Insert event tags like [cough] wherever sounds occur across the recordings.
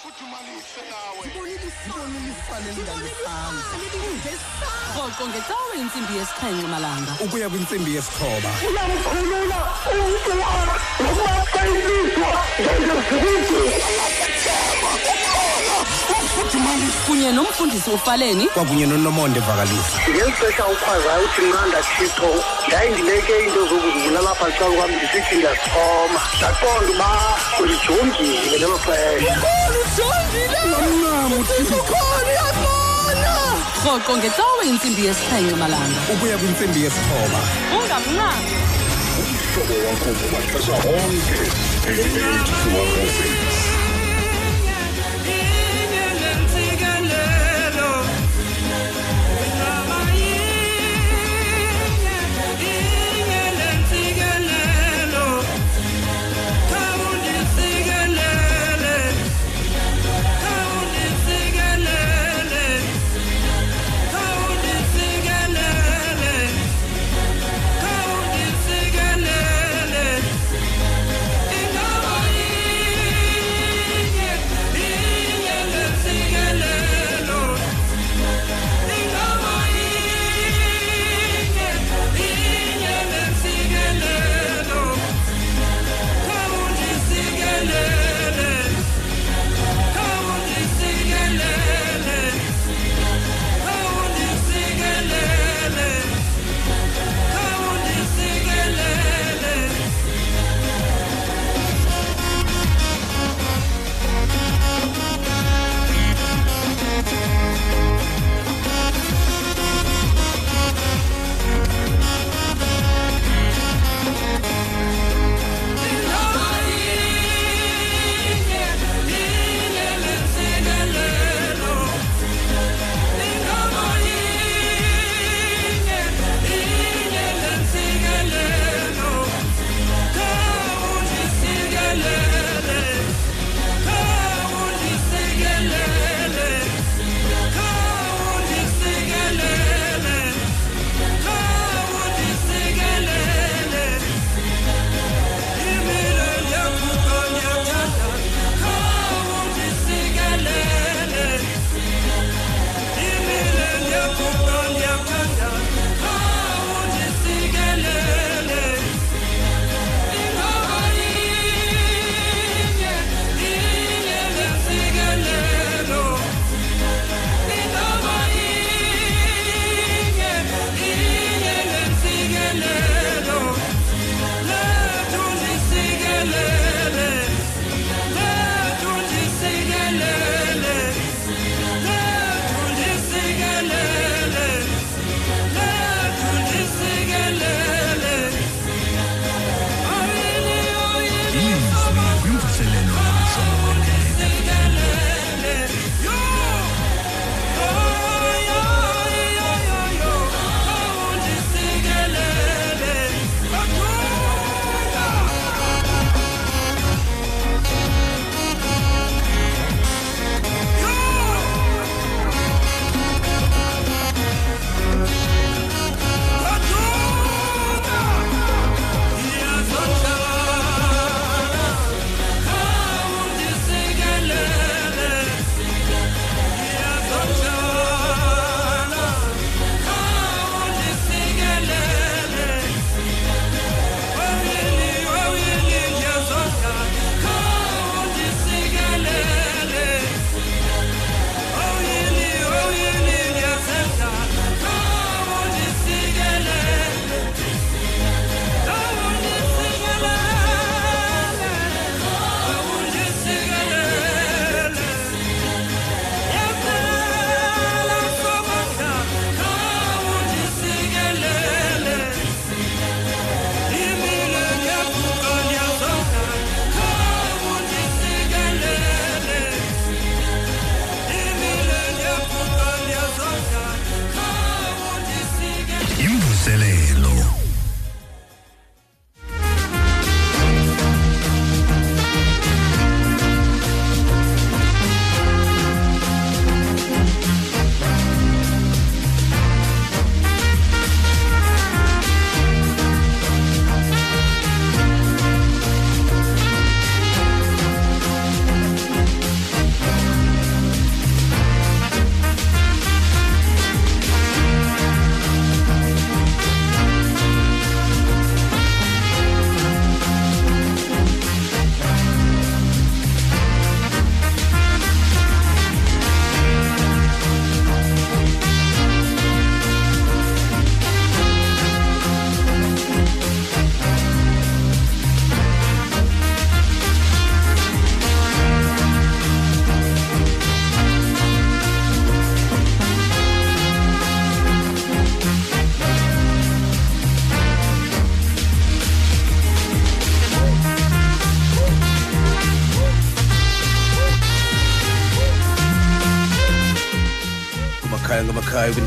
ufuthumalise nawe. Rhoqo ngecawe intsimbi yesixhenxe malanga. Ukuya kwintsimbi yesithoba. Uyamkhulula umntu nokuba ilizwa ngezizigidi ufuthumalise kunye nomfundisi ufaleni. Kwakunye nonomonde vakalisa ngeli xesha ukhwazayo uthi nqanda thixo yayindileke into zokuzibulala apha xa kwam ndisithi ndiyasixhoma ndaqonda uba ulijongile ngelo xesha. Rhoqo ngecawe intsimbi yesixhenxe malanga ukuya kwintsimbi yesithoba. Ungamnqami umhlobo wakho kumaxesha onke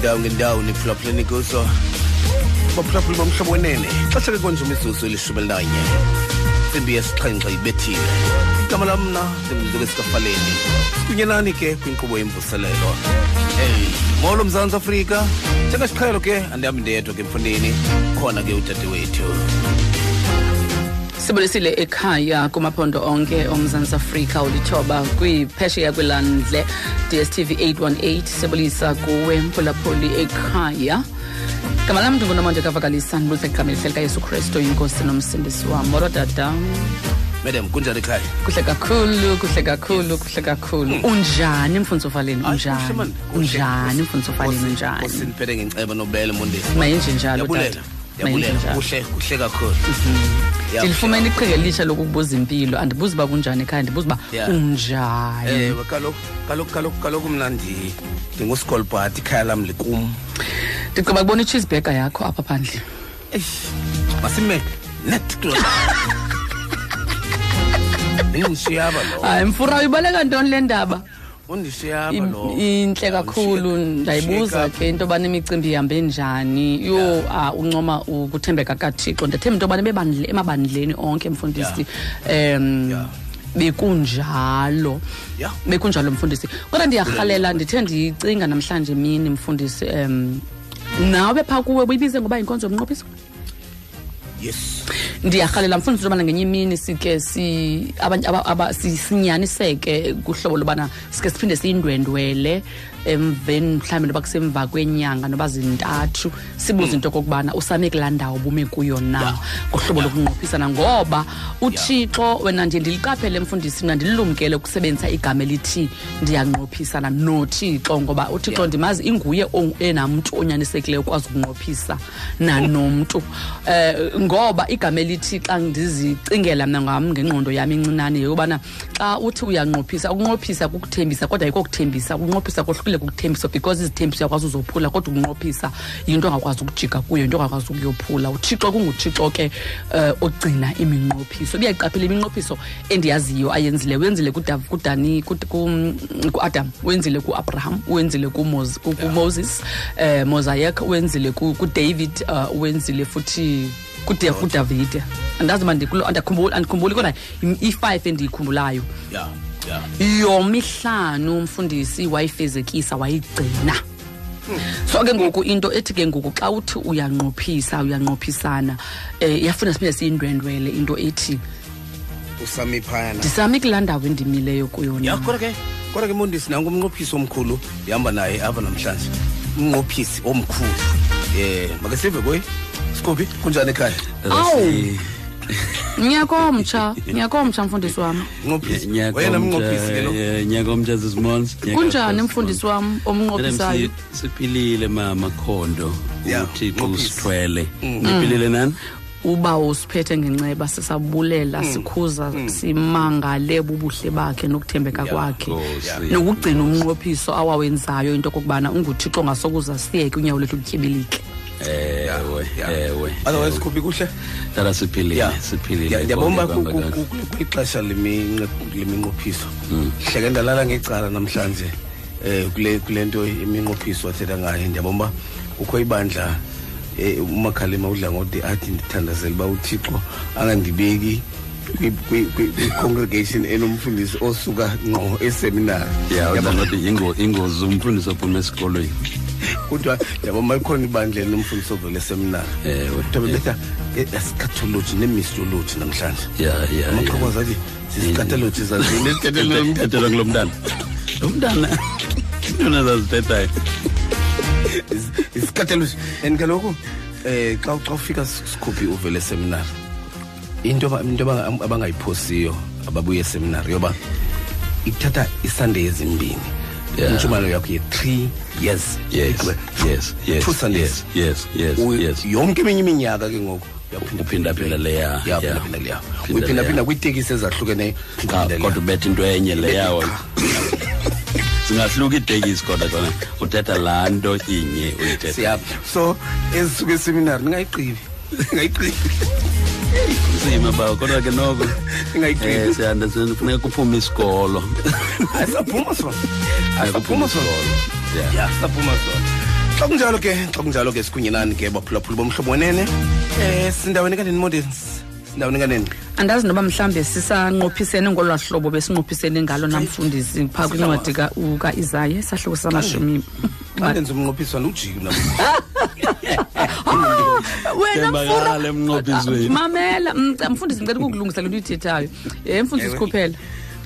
kwindawo ngendawo niphulaphuleni kuso. Baphulaphuli bomhlobo wenene. Xesha ke konje imizuzu elishumi elinanye. Intsimbi yesixhenxe ibethile. Igama lam mna ndimzuku esikafaleni. Sikunyenani ke kwinkqubo yemvuselelo. Ey molo mzantsi afrika. Njengesiqhelo ke andihambi ndedwa ke mfundini khona ke udade wethu sibulisile ekhaya kumaphondo onke omzantsi afrika olithoba kwiphesheya kwilandle dstv 818 sibulisa kuwe mphulaphuli ekhaya. Gama lam ndingunomonde kavakalisa ndibulisa igama elihle likayesu kristu inkosi nomsindisi wam. Molo dada. Madam kunjani ekhaya? Kuhle kakhulu kuhle kakhulu kuhle kakhulu. Unjani mfundisi ufaleni Hayi, unjani? unjani mfundisi ufaleni Nkosi- unjani? Ngenceba nobele mayenje njalo tata kuhle kuhle kakhulu. Ya, ndilifumene iqhinga elisha lokukubuza impilo. Andibuzi uba kunjani ekhaya ndibuza uba Yeah. unjani. Ewe kaloku kaloku kaloku kaloku mna ndi- ndinguscolbhat ikhaya lam likum. Ndigqiba kubona icheeseburger yakho apha phandle. Masime net kulo [laughs] indishiyaba lo. Hayi mfura uyibaleka ntoni le ndaba? Undishiyaba lo intle kakhulu ndayibuza ke into yobana imicimbi ihambe njani. Ah, uncoma ukuthembeka kathixo. Ndathemba into yobana emabandleni onke mfundisi um bekunjalo. Yeah. bekunjalo mfundisi. Kodwa ndiyarhalela ndithe ndiyicinga namhlanje mini mfundisi um nawe phaa kuwe buyibize ngoba yinkonzo yomnqophiso yes. Ndiyarhalela mfundisi lobana ngenye imini sike si abanye aba- aba- si- sinyaniseke kuhlobo lobana sike siphinde siyindwendwele. Emveni mhlawumbi noba kusemva kwenyanga noba zintathu sibuze into okokubana usame kulaa ndawo bume kuyo na? Kuhlobo lokunqophisana ngoba uthixo wena ndiye ndiliqaphele mfundisi mna ndililumkele ukusebenzisa igama elithi ndiyanqophisana nothixo ngoba uthixo Yeah. ndimazi inguye o- enamntu onyanisekileyo ukwazi ukunqophisa nanomntu eh ngoba igama elithi xa ndizicingela mna ngam ngengqondo yam incinane yobana xa uthi uyanqophisa ukunqophisa kukuthembisa kodwa ayiko kuthembisa ukunqophisa kohlukile kukuthembisa because izithembiso uyakwazi uzophula kodwa ukunqophisa yinto ongakwazi ukujika kuyo yinto ongakwazi ukuyophula. Uthixo kunguthixo ke um ogcina iminqophiso. Biyayiqaphela iminqophiso endiyaziyo ayenzile wenzile kuDav- kudani kud- ku- kuadam wenzile kuabraham wenzile kumos- ku- kumoses um mosaic wenzile ku- kudavid uh, wenzile futhi kude kudavide. Andazi uba ndikulo- andakhumbuli andikhumbuli kodwa i- i-five endiyikhumbulayo. Ya ya. Yomihlanu umfundisi wayifezekisa wayigcina. So ke ngoku into ethi ke ngoku xa uthi uyanqophisa uyanqophisana um iyafuna siphinde siyindwendwele into ethi usami phayana. ndisami kulaa ndawo endimileyo kuyo ya na kodwa ke kodwa ke mondisi nangu umnqophisi omkhulu ndihamba naye apha namhlanje. Umnqophisi omkhulu. Ye make sive koyi sikuphi? Kunjani ekhaya? Awu! Nyakomtsha nyakomtsha mfundisi wam mnqophisi wena mnqophisi ke lo nyakomtsha zisimons kunjani mfundisi wam omnqophisayo siphilile mama khondo. Ya, uthixo Nqophisi. usithwele. Niphilile nani? Uba usiphethe ngenceba sisabulela sikhuza simangale bubuhle bakhe nokuthembeka kwakhe. Nkosi. nokugcina umnqophiso awawenzayo into okokubana unguthixo ongasokuza siyeke unyawo lethu lutyebilike ewe Ya. ewe otherwise sikuphi kuhle? Tata siphilile ya. siphilile ndiyabomba konke kuhamba kahle. kwixesha leminqophiso. Hleke ndalala ngecala namhlanje um kule kule nto iminqophiso athetha ngayo. Ndiyabomba kukho ibandla um umakhalima udla ngode athi ndithandazela uba uthixo angandibeki kwi- kwi- kwi- kwi-congregation enomfundisi osuka ngqo eseminari. Ya udla ngothi yingo- ingozi umfundisi ophuma esikolweni. Kodwa ndiyabomba ikhona ibandla enomfundisi ovela eseminari Ewe, kuthiwa betha esikatology nemistology namhlanje. Ya ya amaqhakwaz athi zisikatology zazini ezithethelwa kulo mntana. Lo mntana intona zazithethayo isikatology and kaloku eh xa xa ufika sikhuphi uvele eseminari into aba- into aba- abangayiphosiyo ababuye eseminari yoba ithatha isunday ezimbini. Yeah. intshumayelo yakho ye-three years? Yes Igqibe. yes yes two sundays. yes yes U- yes. yonke eminye iminyaka ke ngoku. Uphinda-phinda leya, ya ya. uphinda leya. Phinda uyiphindaphinda leya. kwiitekisi ezahlukeneyo Cha, uphinda kodwa leya. ubetha into enye leyawo zingahluka [laughs] iitekisi kodwa kona uthetha laa nto inye uyithetha siyapha. So ezisuka eseminari ningayiqibi [laughs] ningayiqibi nzima bawo kodwa ke noko. Ningayiqibi. eh siyanda funeka kuphume isikolo. Ayisaphuma sona. Kuphuma ayisaphuma sona. isikolo. Yeah. ya saphuma zona xa kunjalo ke xa kunjalo ke sikunyenani ke baphulaphula bomhlobo wenene. Um sindaweni kanini modens? Sindaweni kanini andazi noba mhlawumbe sisanqophisene ngolwaa hlobo besinqophisene ngalo namfundisi phaa kwincwadi ka- ka-isaya isahluko samashumi modens umnqophiswana ujiki nam [laughs] wena Thembakala emnqophisweni. mamela mca- mfundisi ndicela ukukulungisa le nto uyithethayo ye mfundisi Ewe. khuphela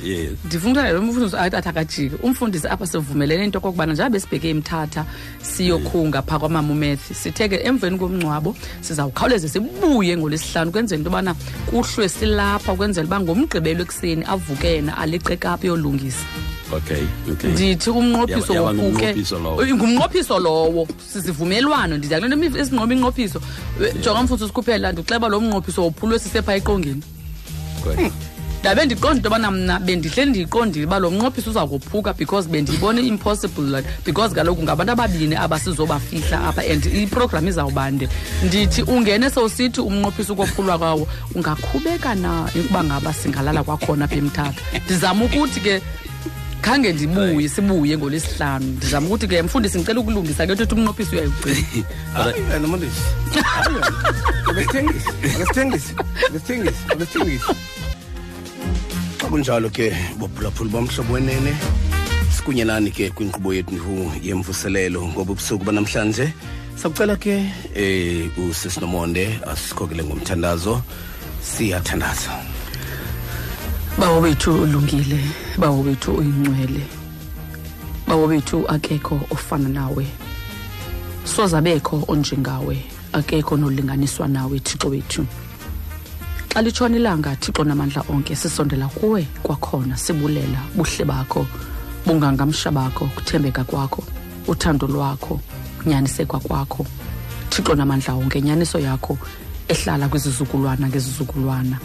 yes. Ndifuna ukuthi lo mfundisi athi athi akajiki umfundisi apha sivumelene into okokubana njengoba besibheke emthatha siyokhunga phaa kwamamumethi sithe ke emveni komngcwabo sizawukhawuleze sibuye ngolwesihlanu kwenzela into yobana kuhlwe silapha ukwenzela uba ngomgqibelo ekuseni avuke yena aleqekapha yolungisa okay okay. Ndithi umnqophiso Yaba- yaba wophuke ngumnqophiso lowo. Eh, ngumnqophiso lowo. Sizivumelwano ndithi akule nto esinqoba inqophiso Eh, jonga mfundisi sikhuphela ndikuxeba lo mnqophiso wophulwe sisepha eqongeni. Good. ndabe ndiqonda into yobana mna bendihleli ndiyiqondile uba lo mnqophiso uza kophuka because bendiyibone impossible like, because kaloku ngabantu ababini abasizobafihla apha and iprogram izawubande ndithi ungene sowusithi umnqophiso ukophulwa kwawo ungakhubeka na ukuba ngaba singalala kwakhona apha emthatha. Ndizama ukuthi ke khange ndibuye sibuye ngolwesihlanu. Ndizama ukuthi ke mfundisi ndicela ukulungisa ke ntothi umnqophiso uyayigcina. Hayi wena modens abesithengisi abesithengisi abesithengisi abesithengisi. Xa kunjalo ke bophulaphula bomhlobo wenene sikunyenani ke kwinkqubo yethu yemvuselelo ngoba ubusuku banamhlanje. Sakucela ke eh usisinomonde asikhokele ngomthandazo. Siyathandaza. Bawo bethu ulungile bawo bethu uyingcwele bawo bethu akekho ofana nawe. Soza bekho onjengawe akekho nolinganiswa nawe thixo wethu. Xa litshona ilanga thixo namandla onke sisondela kuwe kwakhona sibulela buhle bakho bungangamsha bakho kuthembeka kwakho uthando lwakho unyanisekwa kwakho. Thixo namandla onke nyaniso yakho ehlala kwizizukulwana ngezizukulwana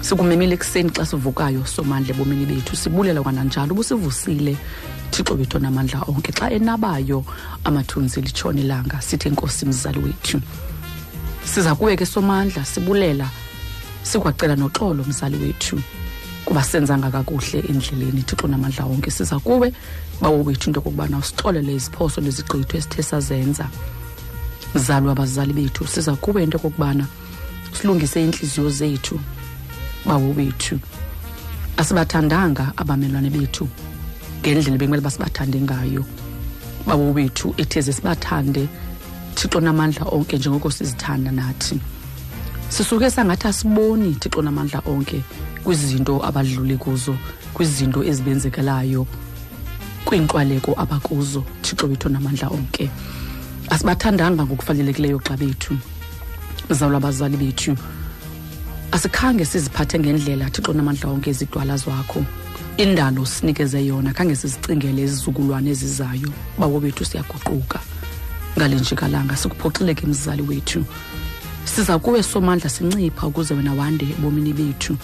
sikumemile ekuseni xa sivukayo somandla ebomini bethu sibulela kwananjalo ubusivusile. Thixo wethu namandla onke xa enabayo amathunzi litshona langa sithi enkosi mzali wethu. Siza kuwe ke somandla sibulela sikwacela noxolo mzali wethu kuba senzanga kakuhle endleleni. Thixo namandla onke siza kuwe bawo wethu into yokokubana usixolele iziphoso nezigqitho esithe sazenza. Mzali wabazali bethu siza kuwe into yokokubana silungise iintliziyo zethu bawo bethu asibathandanga abamelwane bethu. Ngendlela bekumele basibathande ngayo. Bawo bethu etheze sibathande. Thixo namandla onke njengoko sizithanda nathi. Sisuke sangathi asiboni thixo namandla onke kwizinto abadlule kuzo kwizinto ezibenzekelayo kwiinqwaleko abakuzo thixo wethu namandla onke. Asibathandanga ngokufanelekileyo xa bethu. Mzawula abazali bethu. Asikhange siziphathe ngendlela thixo namandla onke ezidwala zwakho. Indalo sinikeze yona khange sizicingele izizukulwane ezizayo. Bawo bethu siyaguquka. Ngale njikalanga sikuphoxileke mzali wethu. Siza kuwe somandla sincipha ukuze wena wande ebomini bethu.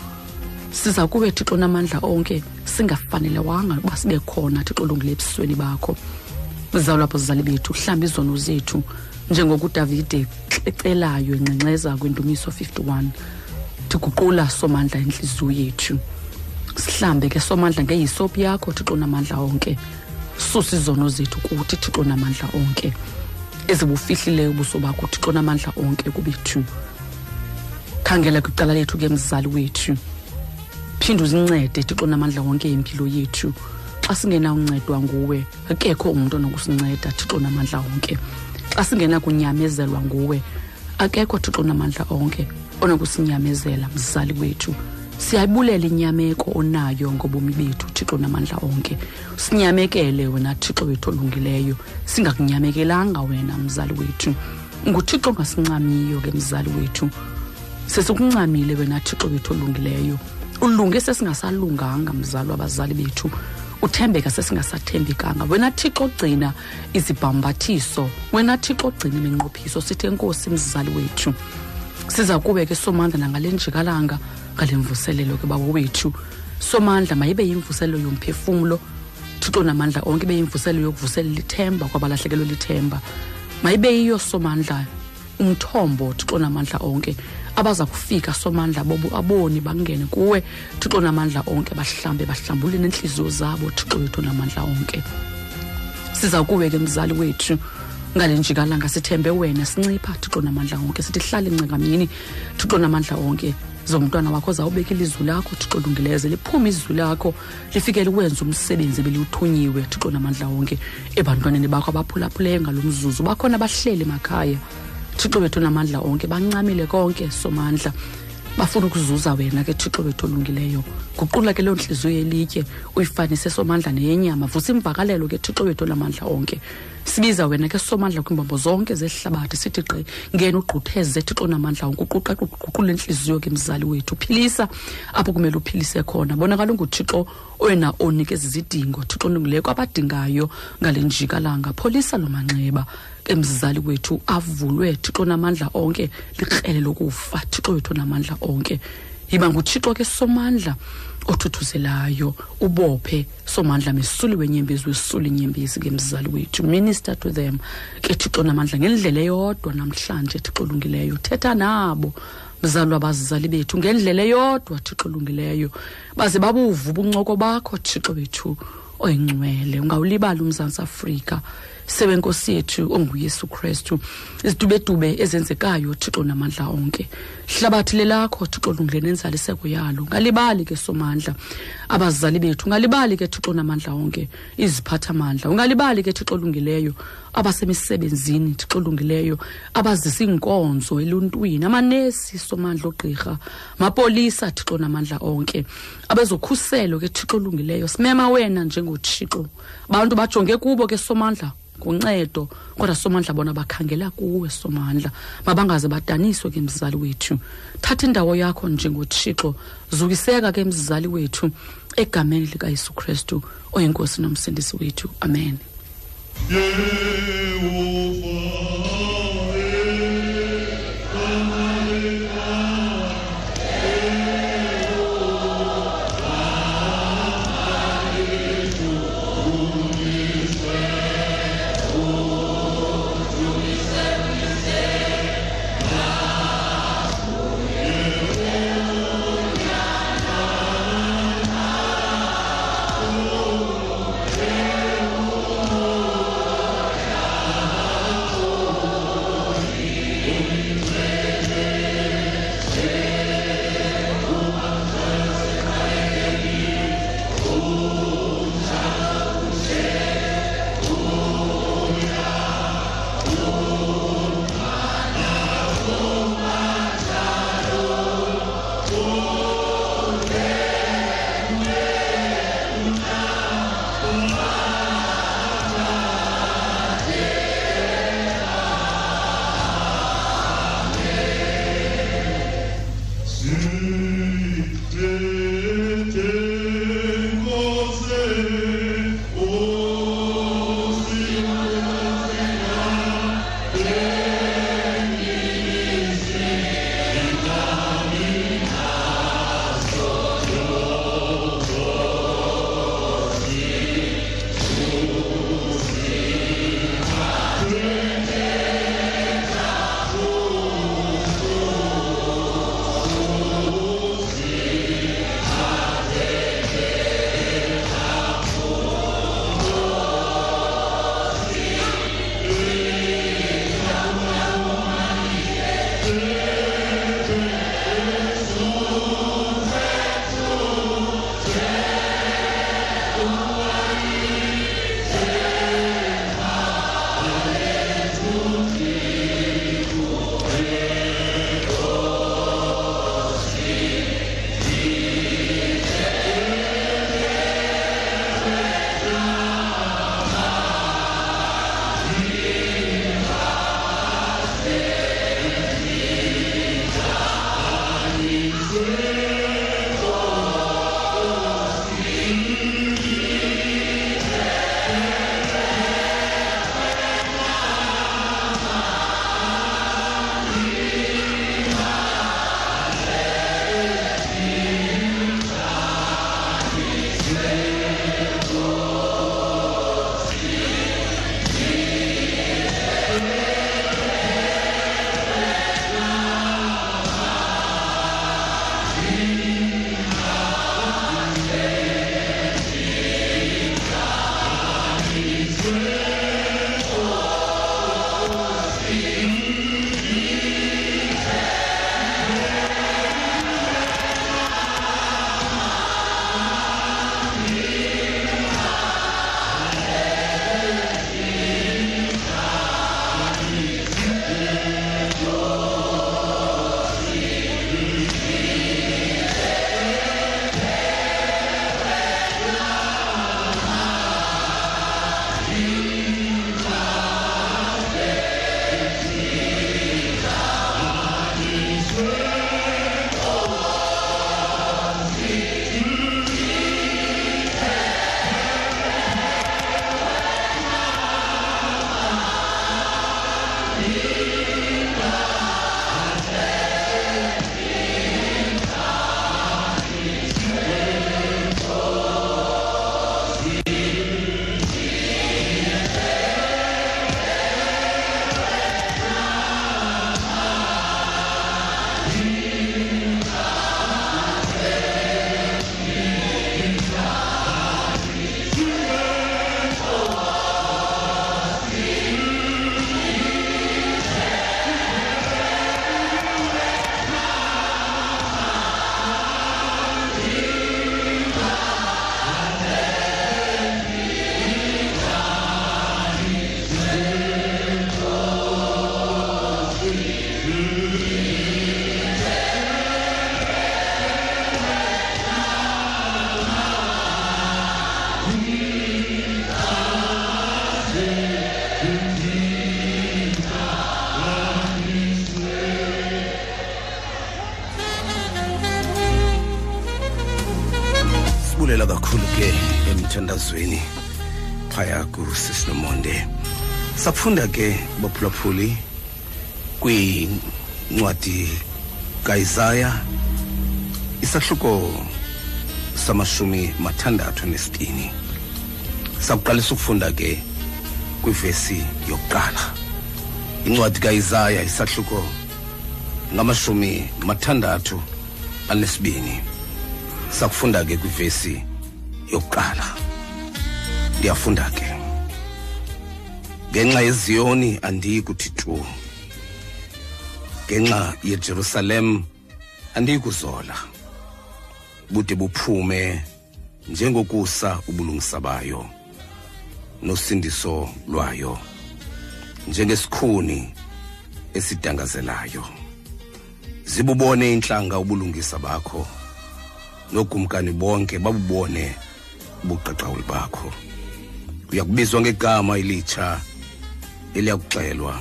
Siza kuwe thixo namandla onke singafanelewanga uba sibe khona thixo olungile ebusweni bakho. Zawulapho zizali bethu hlamba izono zethu. Njengoku udavide ecelayo engxengxeza kwindumiso 51 tiguqula somandla intliziyo yethu. Sihlambe ke somandla ngeyisopu yakho thixo namandla onke. Susa izono zethu kuthi thixo namandla onke. Ezibufihlileyo ubuso bakho thixo namandla onke kubethu. Khangela kwicala lethu ke mzali wethu. Phinde uzincede thixo namandla wonke impilo yethu. Xa singenawuncedwa nguwe akekho umntu onokusinceda thixo namandla wonke xa singenakunyamezelwa nguwe akekho thixo namandla onke. Onokusinyamezela mzali wethu. Siyayibulela inyameko onayo ngobomi bethu thixo namandla onke. Sinyamekele wena thixo wethu olungileyo. Singakunyamekelanga wena mzali wethu. Nguthixo ongasincamiyo ke mzali wethu. Sesikuncamile wena thixo wethu olungileyo. Ulunge sesingasalunganga mzali wabazali bethu. Uthembeka sesingasathembekanga. Wena thixo ogcina izibhambathiso. Wena thixo ogcina iminqophiso. Sithi enkosi mzali wethu. Siza kuwe ke somandla nangale njikalanga ngale mvuselelo ke bawo wethu somandla mayibe yimvuselelo yomphefumlo thixo namandla onke ibe yimvuselelo yokuvuselela ithemba kwabalahlekelwe lithemba. Mayibe yiyo somandla umthombo thixo namandla onke. Abaza kufika somandla bobo aboni bangene kuwe. Thixo namandla onke bahlambe bahlambule neentliziyo zabo thixo wethu namandla onke. Siza kuwe ke mzali wethu. Ngale njikalanga sithembe wena sincipha thixo namandla wonke sithi hlale ncengamini thixo namandla wonke zomntwana wakho zawubeka ilizwi lakho thixo lungileyo liphume izwi lakho lifikele wenza umsebenzi beliwuthunyiwe thixo namandla wonke. Ebantwaneni bakho abaphulaphuleyo ngalo mzuzu bakhona bahleli emakhaya. Thixo wethu namandla onke bancamile konke somandla. Bafuna ukuzuza wena ke thixo wethu olungileyo. Guqula ke loo ntliziyo yelitye uyifanise somandla neyenyama. Vusa imvakalelo ke thixo wethu namandla onke sibiza wena ke somandla kwiimbombo zonke zehlabathi sithi gqi ngena ugqutheze thixo namandla onke uguqule intliziyo ke mzali wethu philisa apho kumele uphilise khona. Bonakala unguthixo wena onikeza izidingo thixo olungileyo kwabadingayo ngale njikalanga. Pholisa lo manxeba emzali wethu avulwe thixo namandla onke likrele lokufa thixo wethu namandla onke. Yiba nguthixo ke somandla. Othuthuzelayo ubophe somandla mesuliwe inyembezi wesule inyembezi ke mzali wethu. Minister to them ke thixo namandla ngendlela eyodwa namhlanje thixo olungileyo. Thetha nabo mzali wabazali bethu ngendlela eyodwa thixo olungileyo. Baze babuva ubuncoko bakho thixo wethu oyingcwele. Ungawulibali umzantsi afrika. Sewenkosi yethu onguyesu krestu izidubedube ezenzekayo thixo namandla onke. Hlabathi lelakho thixo lungile nenzaliseko yalo. Ungalibali ke somandla abazali bethu ungalibali ke thixo namandla onke iziphathamandla. Ungalibali ke thixo olungileyo abasemisebenzini thixo olungileyo abazisa iinkonzo eluntwini amanesi somandla ogqirha mapolisa thixo namandla onke. Abezokhuselo ke thixo olungileyo simema wena njengothixo. Bantu bajonge kubo ke somandla ngoncedo kodwa somandla bona bakhangela kuwe somandla mabangaze badaniswe ke mzali wethu. Thatha indawo yakho njengothixo. Zukiseka ke mzali wethu egameni likayesu kristu oyinkosi nomsindisi wethu. Amen. Sibulela ke baphulaphuli kwincwadi kaIsaya isahluko samashumi mathandathu nesibini sakuqalisa ukufunda ke kwivesi yokuqala. Incwadi kaIsaya isahluko ngamashumi mathandathu anesibini sakufunda ke kwivesi yokuqala. Ndiyafunda ke. Ngenxa yeziyoni andiyi kuthi tu ngenxa yejerusalem andiyi kuzola. Bude buphume njengokusa ubulungisa bayo nosindiso lwayo njengesikhuni esidangazelayo. Zibubone inhlanga ubulungisa bakho nogumkani bonke babubone ubuqaqawuli bakho. Uyakubizwa ngegama elitsha eliyakuxelwa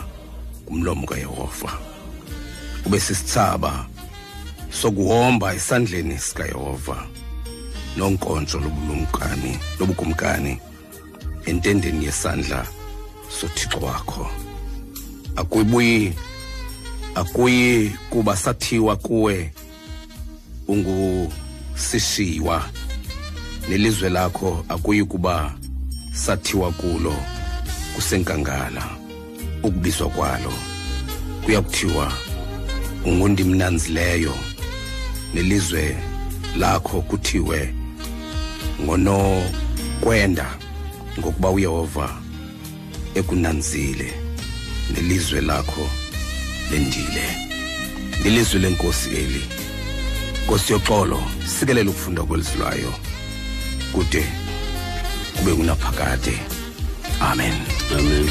ngumlomo kaYehova. Ube sisithaba sokuhomba esandleni sikaYehova. Nonkonzo lobulumkani lobukumkani entendeni yesandla sothixo wakho. Akuyibuyi akuyi kuba sathiwa kuwe ungusishiwa. Nelizwe lakho akuyi kuba sathiwa kulo kusenkangala. Ukubizwa kwalo. Kuyakuthiwa ungundimnanzileyo nelizwe lakho kuthiwe ngonokwenda ngokuba uyehova ekunanzile nelizwe lakho lendile. Lilizwe lenkosi eli. Nkosi yoxolo sikelela ukufunda kwelizwi lwayo kude kube kunaphakade amen. Amen.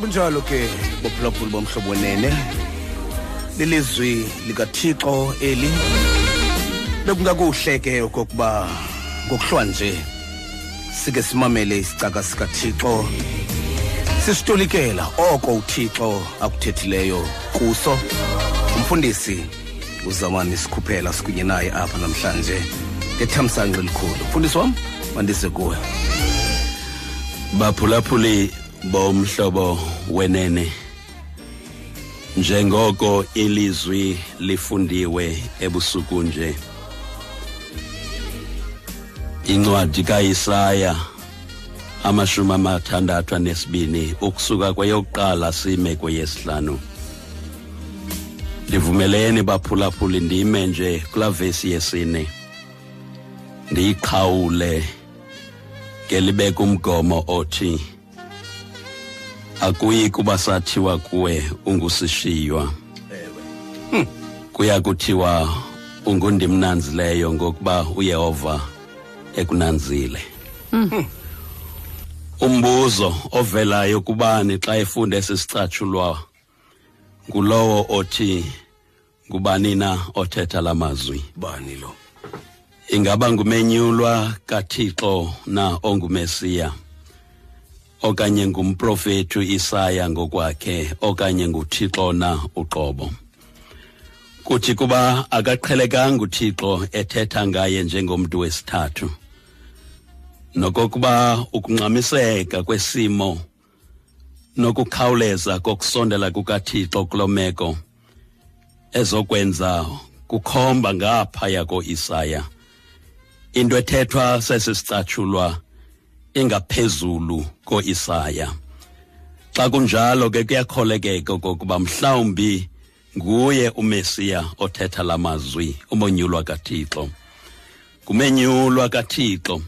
Kunjalo ke bophulaphuli bomhlobo wenene lilizwi likathixo eli. Bekungakuhle ke okokuba ngokuhlwa nje sike simamele isicaka sikathixo. Sisitolikela oko uthixo akuthethileyo kuso. Umfundisi uzamani sikhuphela sikunye naye apha namhlanje. Ngethamsanqa elikhulu. Mfundisi wam mandise kuwe. Baphulaphuli bomhlobo wenene. Njengoko ilizwi lifundiwe ebusuku nje incwadi kaIsaya amashumi amathandathu anesibini ukusuka kweyokuqala sime kweyesihlanu. Ndivumeleni baphulaphuli ndime nje kulaa vesi yesine. Ndiyiqhawule ngelibeka umgomo othi akuyi kuba sathiwa kuwe ungusishiywa? Kuya kuthiwa ungundimnanzileyo ngokuba uyehova ekunanzile. Umbuzo ovelayo kubani xa efunda esi sicatshulwa ngulowo othi ngubani na othetha la mazwi? Bani lo? Ingaba ngumenyulwa kaThixo na ongumesiya? Okanye ngumprofetu Isaya ngokwakhe okanye nguThixo na uqobo? Kuthi kuba akaqhelekanga uThixo ethetha ngaye njengomntu wesithathu. Nokokuba ukungxamiseka kwesimo nokukhawuleza kokusondela kukaThixo kulomeko ezokwenza kukhomba ngaphaya ko-Isaya. Into ethethwa sesisicatshulwa ingaphezulu ko-Isaya. Xa kunjalo ke kuyakholekeka okokuba mhlawumbi nguye umesiya othetha la mazwi umonyulwa kaThixo. Kumenyulwa kaThixo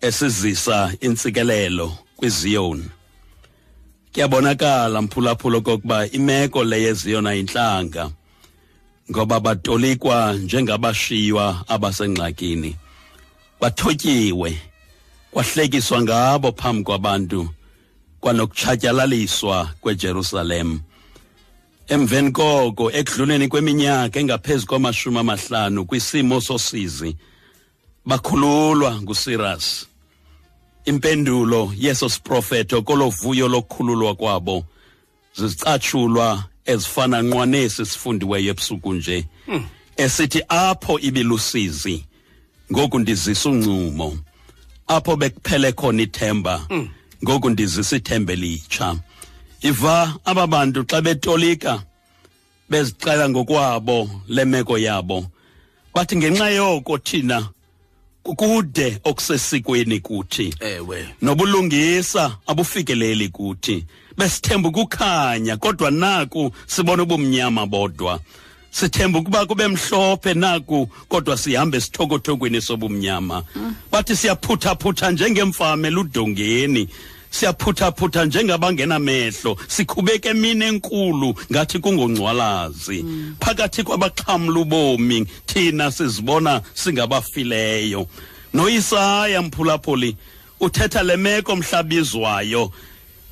esizisa intsikelelo kwiziyoni. Kuyabonakala mphulaphula okokuba imeko le yeziyona intlanga ngoba batolikwa njengabashiywa abasengxakini. Bathotyiwe kwahlekiswa ngabo phambi kwabantu kwanokutshatyalaliswa kweJerusalem. Emveni koko ekudluleni kweminyaka engaphezulu kwamashumi amahlanu kwisimo sosizi bakhululwa nguSirus. Impendulo yeso siprofeto kolovuyo lokukhululwa kwabo zicatshulwa ezifana nqwanesi sifundiweyo ebusuku nje esithi apho ibilusizi ngoku ndizisa uncumo. Apho bekuphele khona ithemba ngoku ndizisa ithemba elitsha. Iva aba bantu xa betolika bezicela ngokwabo lemeko yabo bathi ngenxa yoko thina kukude okusesikweni kuthi. Ewe. Nobulungisa abufikeleli kuthi. Besithemba ukukhanya kodwa naku sibona ubumnyama bodwa. Sithemba ukuba kube mhlophe naku kodwa sihambe sithokothokweni sobumnyama. Bathi siyaphuthaphutha njengemfama eludongeni. Siyaphuthaphutha njengabangenamehlo sikhubeka emini enkulu ngathi kungongcwalazi. Phakathi kwabaxhamla ubomi thina sizibona singabafileyo. Noyisaya mphulaphuli uthetha le meko mhlabizwayo.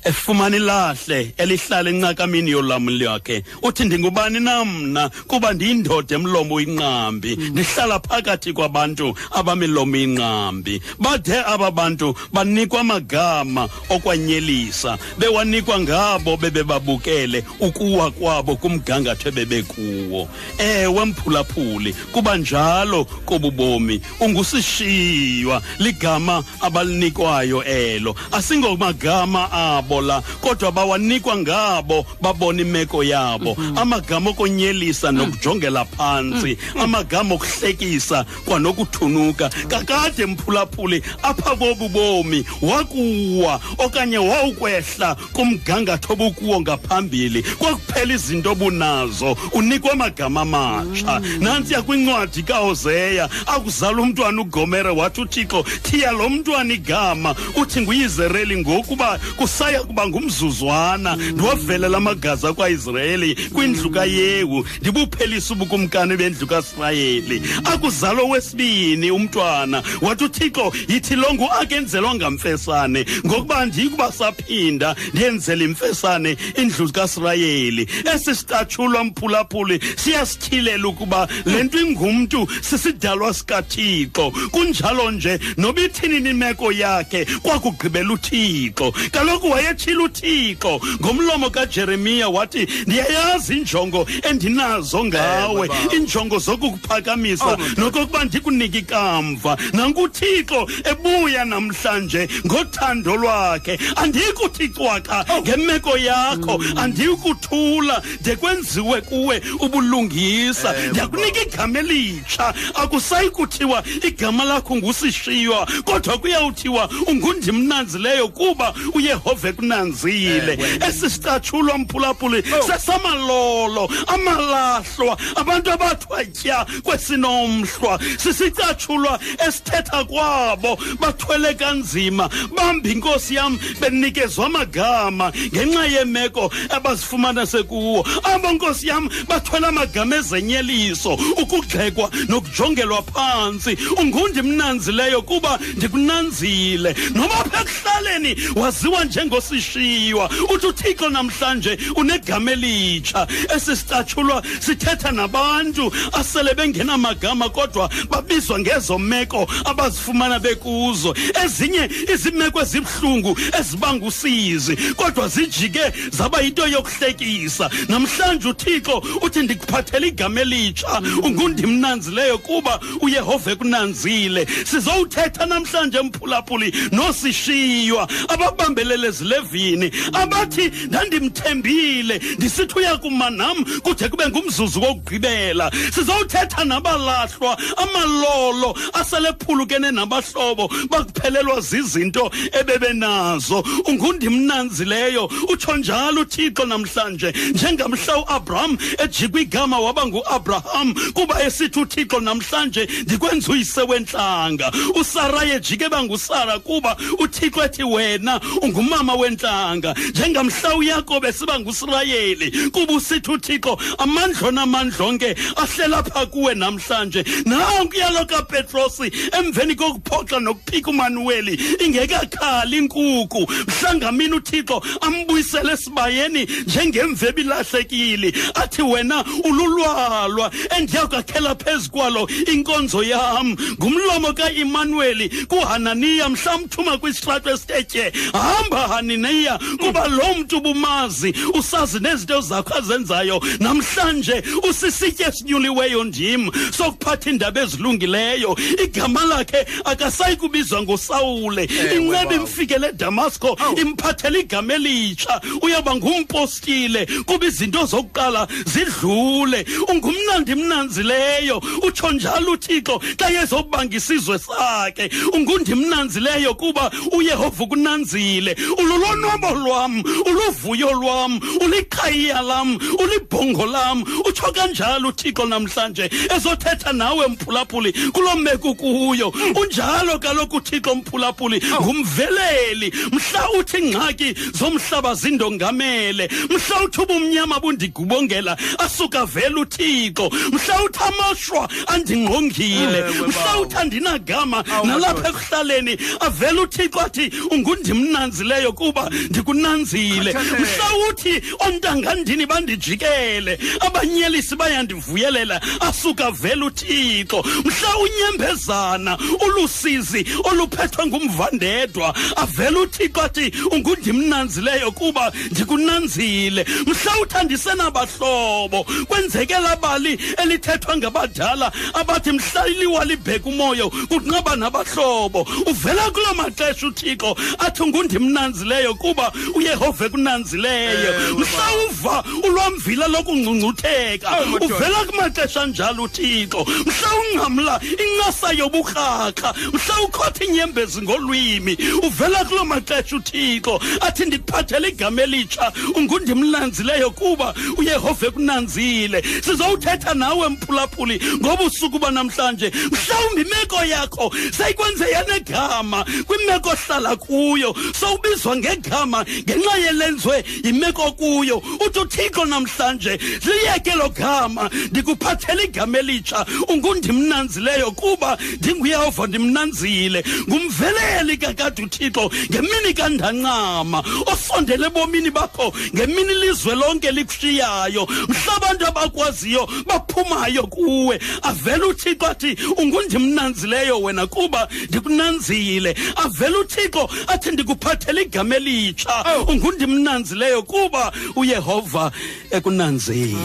Efumana ilahle elihlala encakamini yolamo lwakhe. Uthi ndingubani na mna? Kuba ndiyindoda emlomo oyinqambi ndihlala phakathi kwabantu abamilomo inqambi bathe aba bantu banikwa amagama okwanyelisa bewanikwa ngabo bebebabukele ukuwa kwabo kumgangatho ebebekuwo. Ewe mphulaphuli kuba njalo kobubomi ungusishiywa ligama abalinikwayo elo. Asingomagama abo la kodwa bawanikwa ngabo babona imeko yabo. Amagama okonyelisa nokujongela phantsi amagama okuhlekisa kwanokuthunuka kakade mphulaphuli apha kobu bomi wakuwa okanye wawukwehla kumgangatho obukuwo ngaphambili. Kwakuphela izinto obunazo unikwa amagama amatsha. Nantsiya kwincwadi kahozeya akuzala umntwana ugomere wathi uthixo thiya lo mntwana igama. Uthi nguyizereli ngokuba kusaya kuba ngumzuzwana ndiwavelela amagazi akwaisrayeli kwindlu kayehu ndibuphelisa ubukumkani bendlu kasirayeli akuzalo wesibini umntwana wathi uthixo yithi lo nguakenzelwa ngamfesane ngokuba ndikuba saphinda ndiyenzela imfesane indlu kasirayeli esi sitatshulwa mphulaphuli siyasithilela ukuba le nto ingumntu sisidalwa sikathixo. Kunjalo nje noba ithini imeko yakhe kwakugqibela uthixo. Kaloku wayetshila uthixo. Ngomlomo kajeremiya wathi ndiyayazi injongo endinazo ngawe baba. injongo zokukuphakamisa Oh, my nokokuba ndikunike ikamva. Nanku uthixo ebuya namhlanje ngothando lwakhe. Andikuthi cwaka ngemeko yakho. Andikuthula de kwenziwe kuwe ubulungisa. Eh, ndiyakunika igama elitsha. Akusayi kuthiwa igama lakho ngusishiywa kodwa kuyawuthiwa ungundimnanzileyo kuba uyehova ekunanzile Ewe. esi sitatshulwa mphulaphuli sesamalolo amalahlwa abantu abathwatya kwesinomhlwa sisicatshulwa esithetha kwabo bathwele kanzima bambi inkosi yam benikezwa amagama ngenxa yemeko abazifumana sekuwo. Abo nkosi yam bathwele amagama ezenyeliso ukugxekwa nokujongelwa phantsi ungundimnanzileyo kuba ndikunanzile. Noba apha ekuhlaleni waziwa njengosishiywa uthi uthixo namhlanje unegama elitsha esi sitatshulwa sithetha nabantu asele bengenamagama kodwa babizwa ngezo meko abazifumana bekuzo. Ezinye izimeko ezibuhlungu ezibanga usizi kodwa zijike zaba yinto yokuhlekisa. Namhlanje uthixo uthi ndikuphathela igama elitsha ungundimnanzileyo kuba uyehova ekunanzile. Sizowuthetha namhlanje mphulaphuli nosishiywa ababambelele ezilevini abathi ndandimthembile ndisithi uya kuma nam kude kube ngumzuzu wokugqibela. Sizowuthetha nabalahlwa amalolo aselephulukene nabahlobo bakuphelelwa zizinto ebebenazo. Ungundimnanzileyo utsho njalo uthixo namhlanje. Njengamhla uabraham ejikwa igama waba nguabraham kuba esithi uthixo namhlanje ndikwenza uyise wentlanga usara yejike bangusara kuba uthixo ethi wena ungumama wentlanga njengamhla uyakobe siba ngusirayeli kuba usithi uthixo amandlo namandlonke ahlela pha kuwe namhlanje. Nankuya lo kapetrosi emveni kokuphoxa nokuphika umanuweli ingekakhali inkuku mhlangamini uthixo ambuyisele esibayeni njengemvu ebilahlekile athi wena ululwalwa endiyakwakhela phezu kwalo inkonzo yam. Ngumlomo ka-imanuweli kuhananiya mhla mthuma kwisitrato esithetye hamba haniniya kuba lo mntu ubumazi usazi nezinto zakho azenzayo. Namhlanje usisitye esinyuliweyo ndim. Sokuphatha iindaba ezilungileyo. Igama lakhe akasayi kubizwa ngosawule inceba wow. imfikele edamasko imphathela igama elitsha. Uyaba ngumpostile. Kuba izinto zokuqala zidlule. Ungumnandi mnanzileyo utsho njalo uthixo xa yezobanga isizwe sakhe. Ungundimnanzileyo kuba uyehova ukunanzile. Ululonwabo lwam uluvuyo lwam uliqhayiya lam ulibhongo lam utsho kanjalo uthixo namhlanje ezothetha nawe mphulaphuli kuloo meko kuyo unjalo kaloku uthixo mphulaphuli ngumveleli mhla uthi ingxaki zomhlaba zindongamele mhla uthi ubumnyama bundigubongela asuka vele uthixo mhla uthi amashwa andingqongile Ewe, mhla bawo. uthi andinagama Awu, nalapha madoda. ekuhlaleni avele uthixo athi ungundimnanzileyo kuba ndikunanzile. Khathalele. mhla uthi ontangandini bandijikele abanyelisi bayandivuyelela asuka vele uthixo. Mhla unyembezana ulusizi oluphethwe ngumvandedwa avele uthixo athi ungundimnanzileyo kuba ndikunanzile. Mhla uthandisenabahlobo kwenzekela bali elithethwa ngabadala abathi mhla iliwa libheka umoyo kunqaba nabahlobo. Uvela kuloo maxesha uthixo athi ungundimnanzileyo kuba uyehova ekunanzileyo. Ewe, mhla uva ulwamvila lokungcungcutheka Awu, madoda. uvela kumaxesha njalo uthixo. Mhla ungqamla incasa yoburharha mhla ukhotha inyembezi ngolwimi uvela kuloo maxesha uthixo. Athi ndiphathele igama elitsha ungundimnanzileyo kuba uyehova ekunanzile. Sizowuthetha nawe mphulaphuli ngoba usuku banamhlanje. Mhlawumbi imeko yakho seyikwenze yanegama kwimeko ohlala kuyo sowubizwa ngegama ngenxa yelenziwe yimeko kuyo uthi uthixo namhlanje liyeke lo gama ndikuphathela igama elitsha. Ungundimnanzileyo kuba ndinguyehova ndimnanzile. Ngumveleli kakade uthixo ngemini kandancama. Osondele ebomini bakho ngemini ilizwe lonke likushiyayo. Mhla abantu abakwaziyo baphumayo kuwe. Avele uthixo athi ungundimnanzileyo wena kuba ndikunanzile. Avele uthixo athi ndikuphathela igama elitsha ungundimnanzileyo kuba uyehova ekunanzile.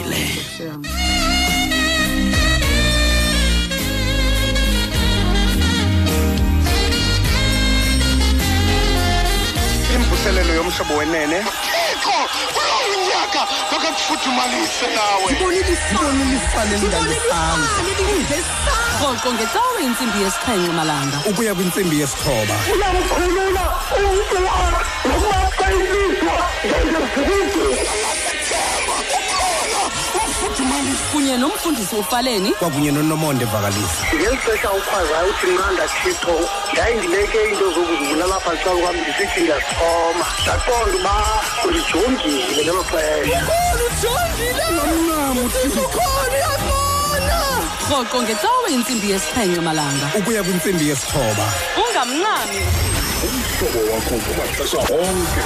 Imvuselelo yomhlobo wenene. thixo kulo unyaka makakufuthumalise nawe. Rhoqo ngecawe intsimbi yesixhenxe malanga. Ukuya kwintsimbi yesithoba. Uyamkhulula umntu nokuba xa ilizwa ngezezibidi kunye nomfundisi ufaleni. Kwakunye nonomonde vakalisa ngeli xesha ukhwazayo uthi nqanda thixo yayindileke into zokuzibulala apha ecala kwam ndisithi ndiyasixhoma ndaqonda uba ulijongile ngelo xesha. Rhoqo ngecawe intsimbi yesixhenxe malanga. Ukuya kwintsimbi yesithoba. Ungamncami umhlobo wakho kumaxesha onke.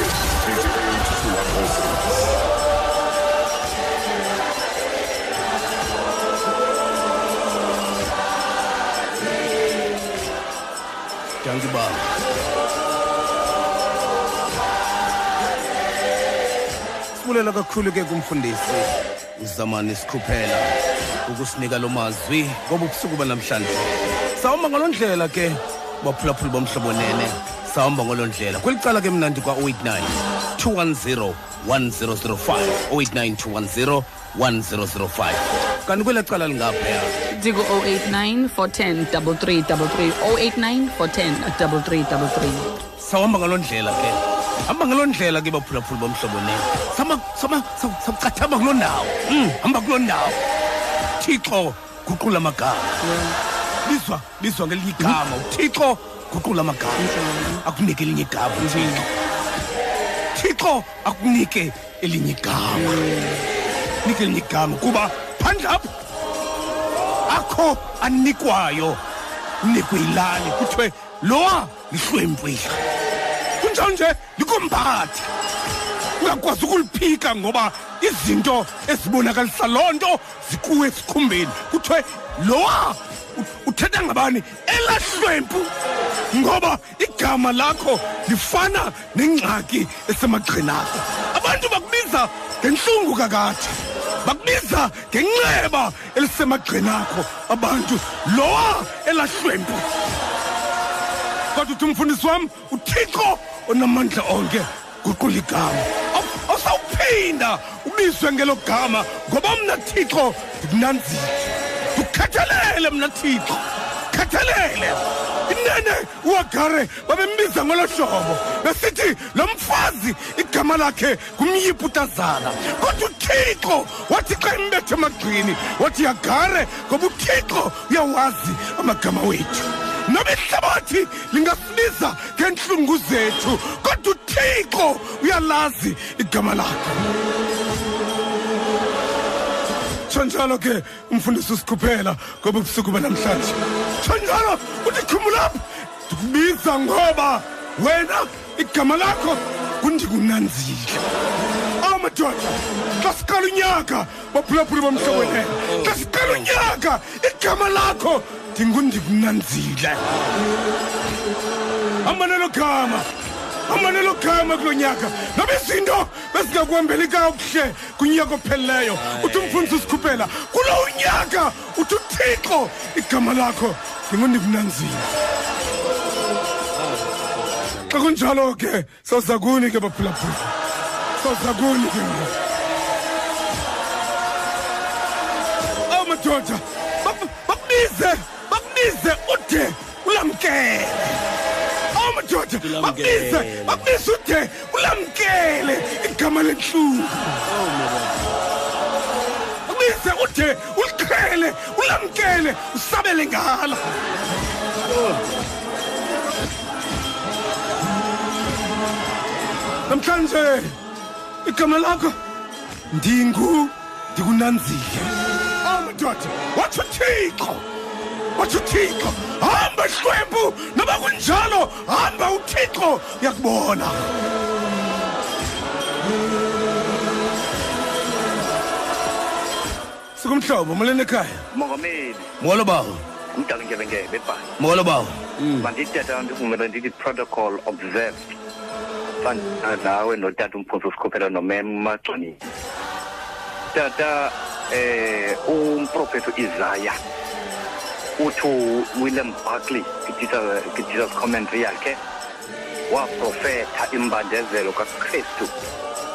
Danki baba sibulela kakhulu ke kumfundisi uzamani sikhuphela ukusinika lo mazwi ngoba ubusuku banamhlanje. Sawuhamba ngaloo ndlela ke baphulaphuli bomhlobo nene sawuhamba ngaloo ndlela kweli cala ke mnandi kwa-089 210 1005 089 210 1005 kanti kwela cala lingaphaya ndiku 089 410 3333 089 410 3333 sawuhamba ngaloo ndlela ke. Hamba ngaloo ndlela ke baphulaphula bomhlobo sawucathamba kuloo ndawo. Mm, hamba kuloo ndawo. Thixo guqula amagama. Bizwa bizwa ngelinye igama. Uthixo guqula amagama. Akunike elinye igama uthixo uthixo akunike elinye igama. Nike elinye igama kuba phandle apho akho anikwayo. Unikwe ilali kuthiwe lowa lihlwempu kunjalo nje likomphathi uyakwazi ukuliphika ngoba izinto ezibonakalisa loo nto zikuwe esikhumbeni. Kuthiwe lowa uthetha ngabani? Elahlwempu ngoba igama lakho lifana nengxaki esemagqini akho abantu bakubiza ngentlungu kakade. Bakubiza ngenxeba elisemagqini akho abantu lowa elahlwempu. Kodwa uthi umfundisi wam uthixo onamandla onke guqula igama. Aw- awusawuphinda ubizwe ngelo gama ngoba mna thixo ndikunanzile. Ndikukhathalele mna thixo. Khathalele inene uwagare babembiza ngolo hlobo besithi lo mfazi igama lakhe ngumyiputazana kodwa uthixo wathi xa imbethe emagqini wathi yagare ngoba uthixo uyawazi amagama wethu. Noba ihlabathi lingasibiza ngeentlungu zethu kodwa uthixo uyalazi igama lakhe. Tsho ke umfundisi usikhuphela ngoba ubusuku banamhlanje. Tsho njalo uthi khumulapha ndikubiza ngoba wena igama lakho kundikunanzile. Awu madoda xa siqala unyaka baphulaphuli bomhlowenene xa siqala unyaka igama lakho ndingundikunanzile. Hamba nelo gama hamba nelo gama kulo nyaka noba izinto bezingakuhambeli kakuhle kunyaka opheleleyo uthi umfundisi usikhuphela kulo unyaka uthi uthixo igama lakho ndingundikunanzile xa kunjalo ke sawuza kuni ke baphulaphula. Sawuza kuni ke. Ngoku awu madoda bak- bakubize bakubize ude ulamkele. Awu madoda bakubize bakubize ude ulamkele igama lentlungu bakubize ude uliqhele ulamkele usabele ngala. Namhlanje igama lakho ndingu ndikunanzile. Awu madoda watsho uthixo. Watsho uthixo hamba hlwempu noba kunjalo hamba uthixo. Uyakubona. Sikumhlobo molweni ekhaya? Mongameli. Molo bawo. Umdala ngebengebe ebhali molo bawo. Mandithetha ndivumela ndithi protocol observed. Fana nawe notata umphunzi usikhuphela nomem umaxonini tata eh umprofeto isaya uthi uwilliam buckley kwi-jesus kwi-jesus commentary yakhe waprofetha imbandezelo kakristu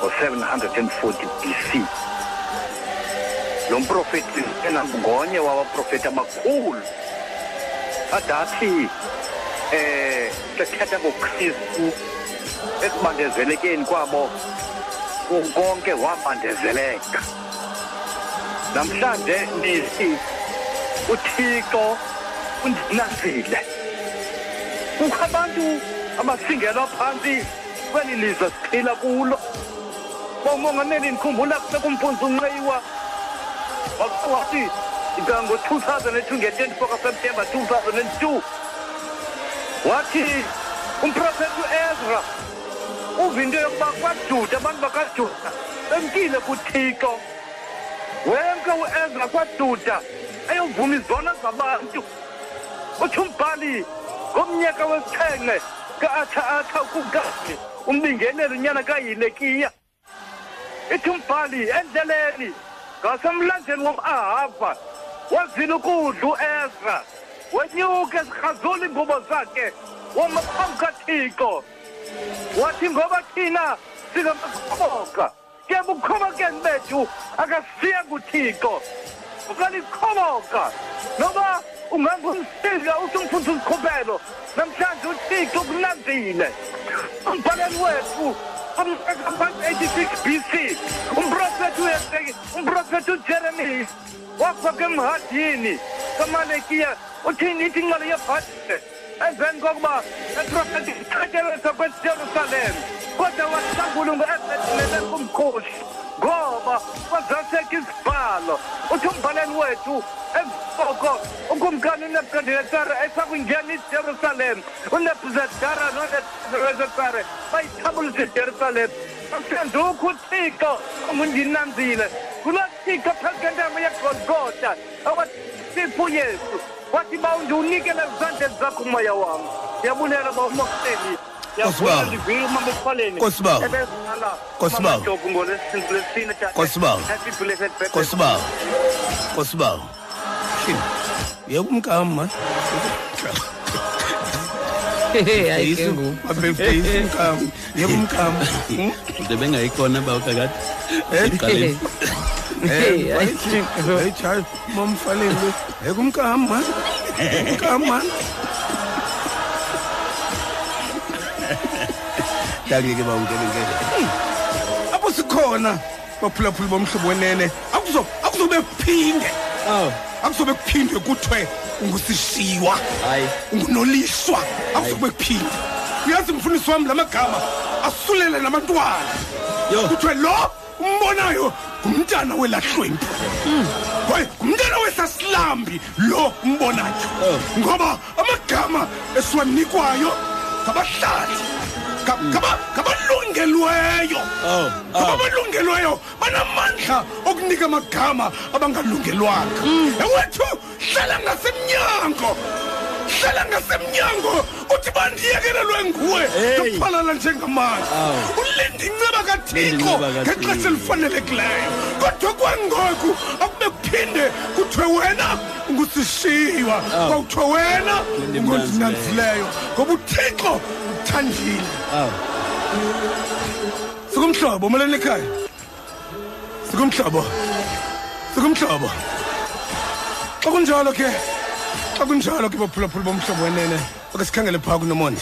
ngo-740 bc lo mprofeti ena ngonye wabaprofeti abakhulu adathi eh sekhetha ngokristu ekubandezelekeni kwabo konke wabandezeleka namhlanje nithi uthixo undinazile kukho abantu abasingelwa phantsi kweli lizwe siphila kulo. Bomongameli ndikhumbula sekumphunza unqeyiwa. Wathi ngo-2002 nge-24 kaseptemba 2002 wathi umprofeti uezra uva into yokuba kwajuda abantu bakajuda bemkile kuthixo. Wenke uezra kwajuda eyovuma izono zabantu uthi umbhali ngomnyaka wesixhenxe ka-atha-atha ukukani umbingeleli unyana kayilekiya ithi umbhali endleleni ngasemlanjeni wom-ahava wazile ukudla uezra wenyuka ezirhazula iingubo zakhe woma phambi kathixo wathi ngoba thina singamakhoboka ke bukhobokeni bethu akasiya kuthixo ukalikhoboka noba ungangumsika uthi umfundisi uzikhubelo namhlanje uthixo kunanzile umbhaleli wethu ngaphansi 86 BC umprofeti uYeseki umprofeti uJeremiya wafaka emhadini kamalekiya uthini ithi ingcwele yebhayibhile emveni kokuba eprofeti ithathelisa kwejerusalem kodwa wade wahlangula ngu-ebedinele kumkhosi ngoba kwazaseka isibhalo uthi umbhaleli wethu emfoko ukumkani unebukadinezari esakwingena ijerusalem unebuzedara nonebuzedare bayithabulisa ijerusalem. Asendukho uthixo ongundinanzile kulo thixo phezu kentamo yegolgota awathipho uyesu wathi ba undiwunikele ezandleni zakho umoya wam ndiyabulela bawumokeli Nkosibaba. ndivile uma bexhwaleni Nkosibaba. ebezala Nkosibaba. amadoku ngolwesine tata. Nkosibaba. Happy belated birthday. Nkosibaba. Nkosibaba. Shini. Yebo umkama. hayi ke Yesu, ngoku my birthday is umkama. Yebo umkama. Hmm? into bengayikhona ba kakade Eh? iqaleni Hey, Eh, hayi. Hey child, momfaleni. Yebo [laughs] umkama. Umkama. Dangike bawungene ngene. Apho sikhona baphulaphula bomhlobo wenene. Akuzo akuzobe kuphinde. oh Akuzobe kuphinde kuthiwe ungusishiwa. hayi ungunoliswa akuzobe kuphinde uyazi mfundisi wami lamagama asulele nabantwana Yo. kuthiwe lo umbonayo ngumntana welahlwempu kwaye ngumntana wesasilambi lo umbonayo ngoba amagama esiwanikwayo ngabahlali Ga- ngaba- ngabalungelweyo Oh, oh. ababalungelweyo banamandla okunika amagama abangalungelwanga. Mm. Ewethu hlala ngasemnyango hlala ngasemnyango uthi bandiyekelelwe nguwe. Hey. ndophalala njengamanzi ulinde inceba kathixo inceba kaThixo. ngexesha elifanelekileyo kodwa kwangoku akube kuphinde kuthiwe wena ngusishiwa. Kwawuthiwe wena Linde ngondinanzileyo ngoba uthixo uthandile. Sikumhlobo umeleni ekhaya? Sikumhlobo. Sikumhlobo. Xa kunjalo ke xa kunjalo ke baphulaphula bomhlobo wenene. Oke sikhangele phaa kunomonde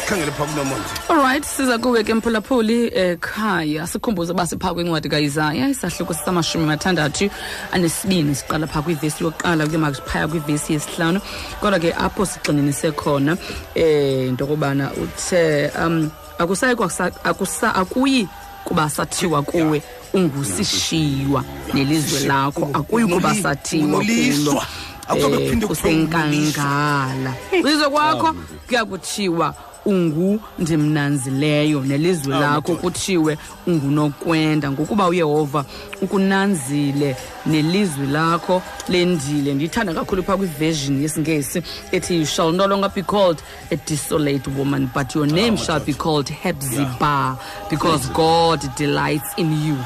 sikhangele phaa kunomonde alright siza kuwe ke mphulaphuli ekhaya sikhumbuze uba siphaa kwincwadi kaisaya isahluko samashumi mathandathu anesibini siqala phaa kwivesi yokuqala kuye maphaya kwivesi yesihlanu. Kodwa ke apho sigxininise khona um into yokubana uthe um akusayi kwasa- akusa akuyi kuba sathiwa kuwe ungusishiwa nelizwe lakho akuyi kuba Unguli- sathiwa kulo. Unguliswa. Akuzobe Eh, kuphinde kuthiwe unguliswa. kusenkangala kwizwe kwakho? Kuya kuthiwa ungundimnanzileyo nelizwe lakho. Kuthiwe ungunokwenda ngokuba uyehova ukunanzile nelizwe lakho. Lendile. Ndiyithanda kakhulu phaa kwiversion yesingesi ethi you shall no longer be called a desolate woman but your name shall be called hebzibah because god delights in you.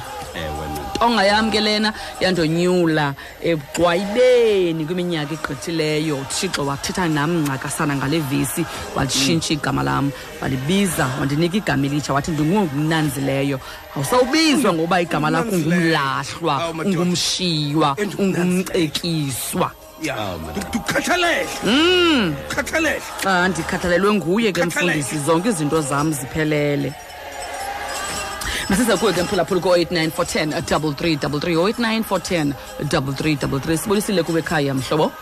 Ntonga yam ke lena yandonyula ebugqwayibeni kwiminyaka egqithileyo. Uthixo wathetha nam ncakasana ngale vesi walitshintsha igama lam walibiza wandinika igama elitsha wathi ndingungumnanzileyo awusawubizwa ngoba igama lakho ungumlahlwa Awu, madoda. ungumshiywa Endingunanzileyo. ungumcetyiswa ya. Ndikukhathalele khathalele xa ndikhathalelwe nguye ke Khathalele. mfundisi zonke izinto zam ziphelele. Masiza kuwe ke mphulaphula ko-89 410 double three double three 089 410 double three double three. Sibulisile kuwe ekhaya mhlobo?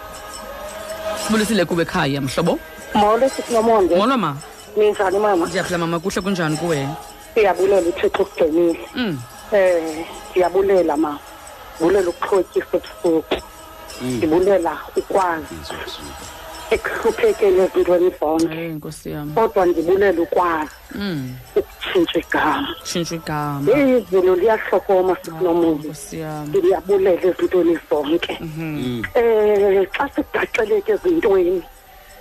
Sibulisile kuwe ekhaya mhlobo? Molo sisinomonde molo ma? Ninjani mama? Ndiyaphila mama kuhle kunjani kuwe? Siyabulela uthixo ukugcinile um eh ndiyabulela ma. Bulela ukuxhotyisa ebusuku. Ndibulela ukwazi. Ekuhluphekeni ezintweni zonke. Kodwa ndibulela ukwazi Mm, ukutshintsha igama tshintsha igama izulu liyahlokoma sisinomonde nkosi yam ndiyabulela ezintweni zonke. Eh xa sigaxeleke ezintweni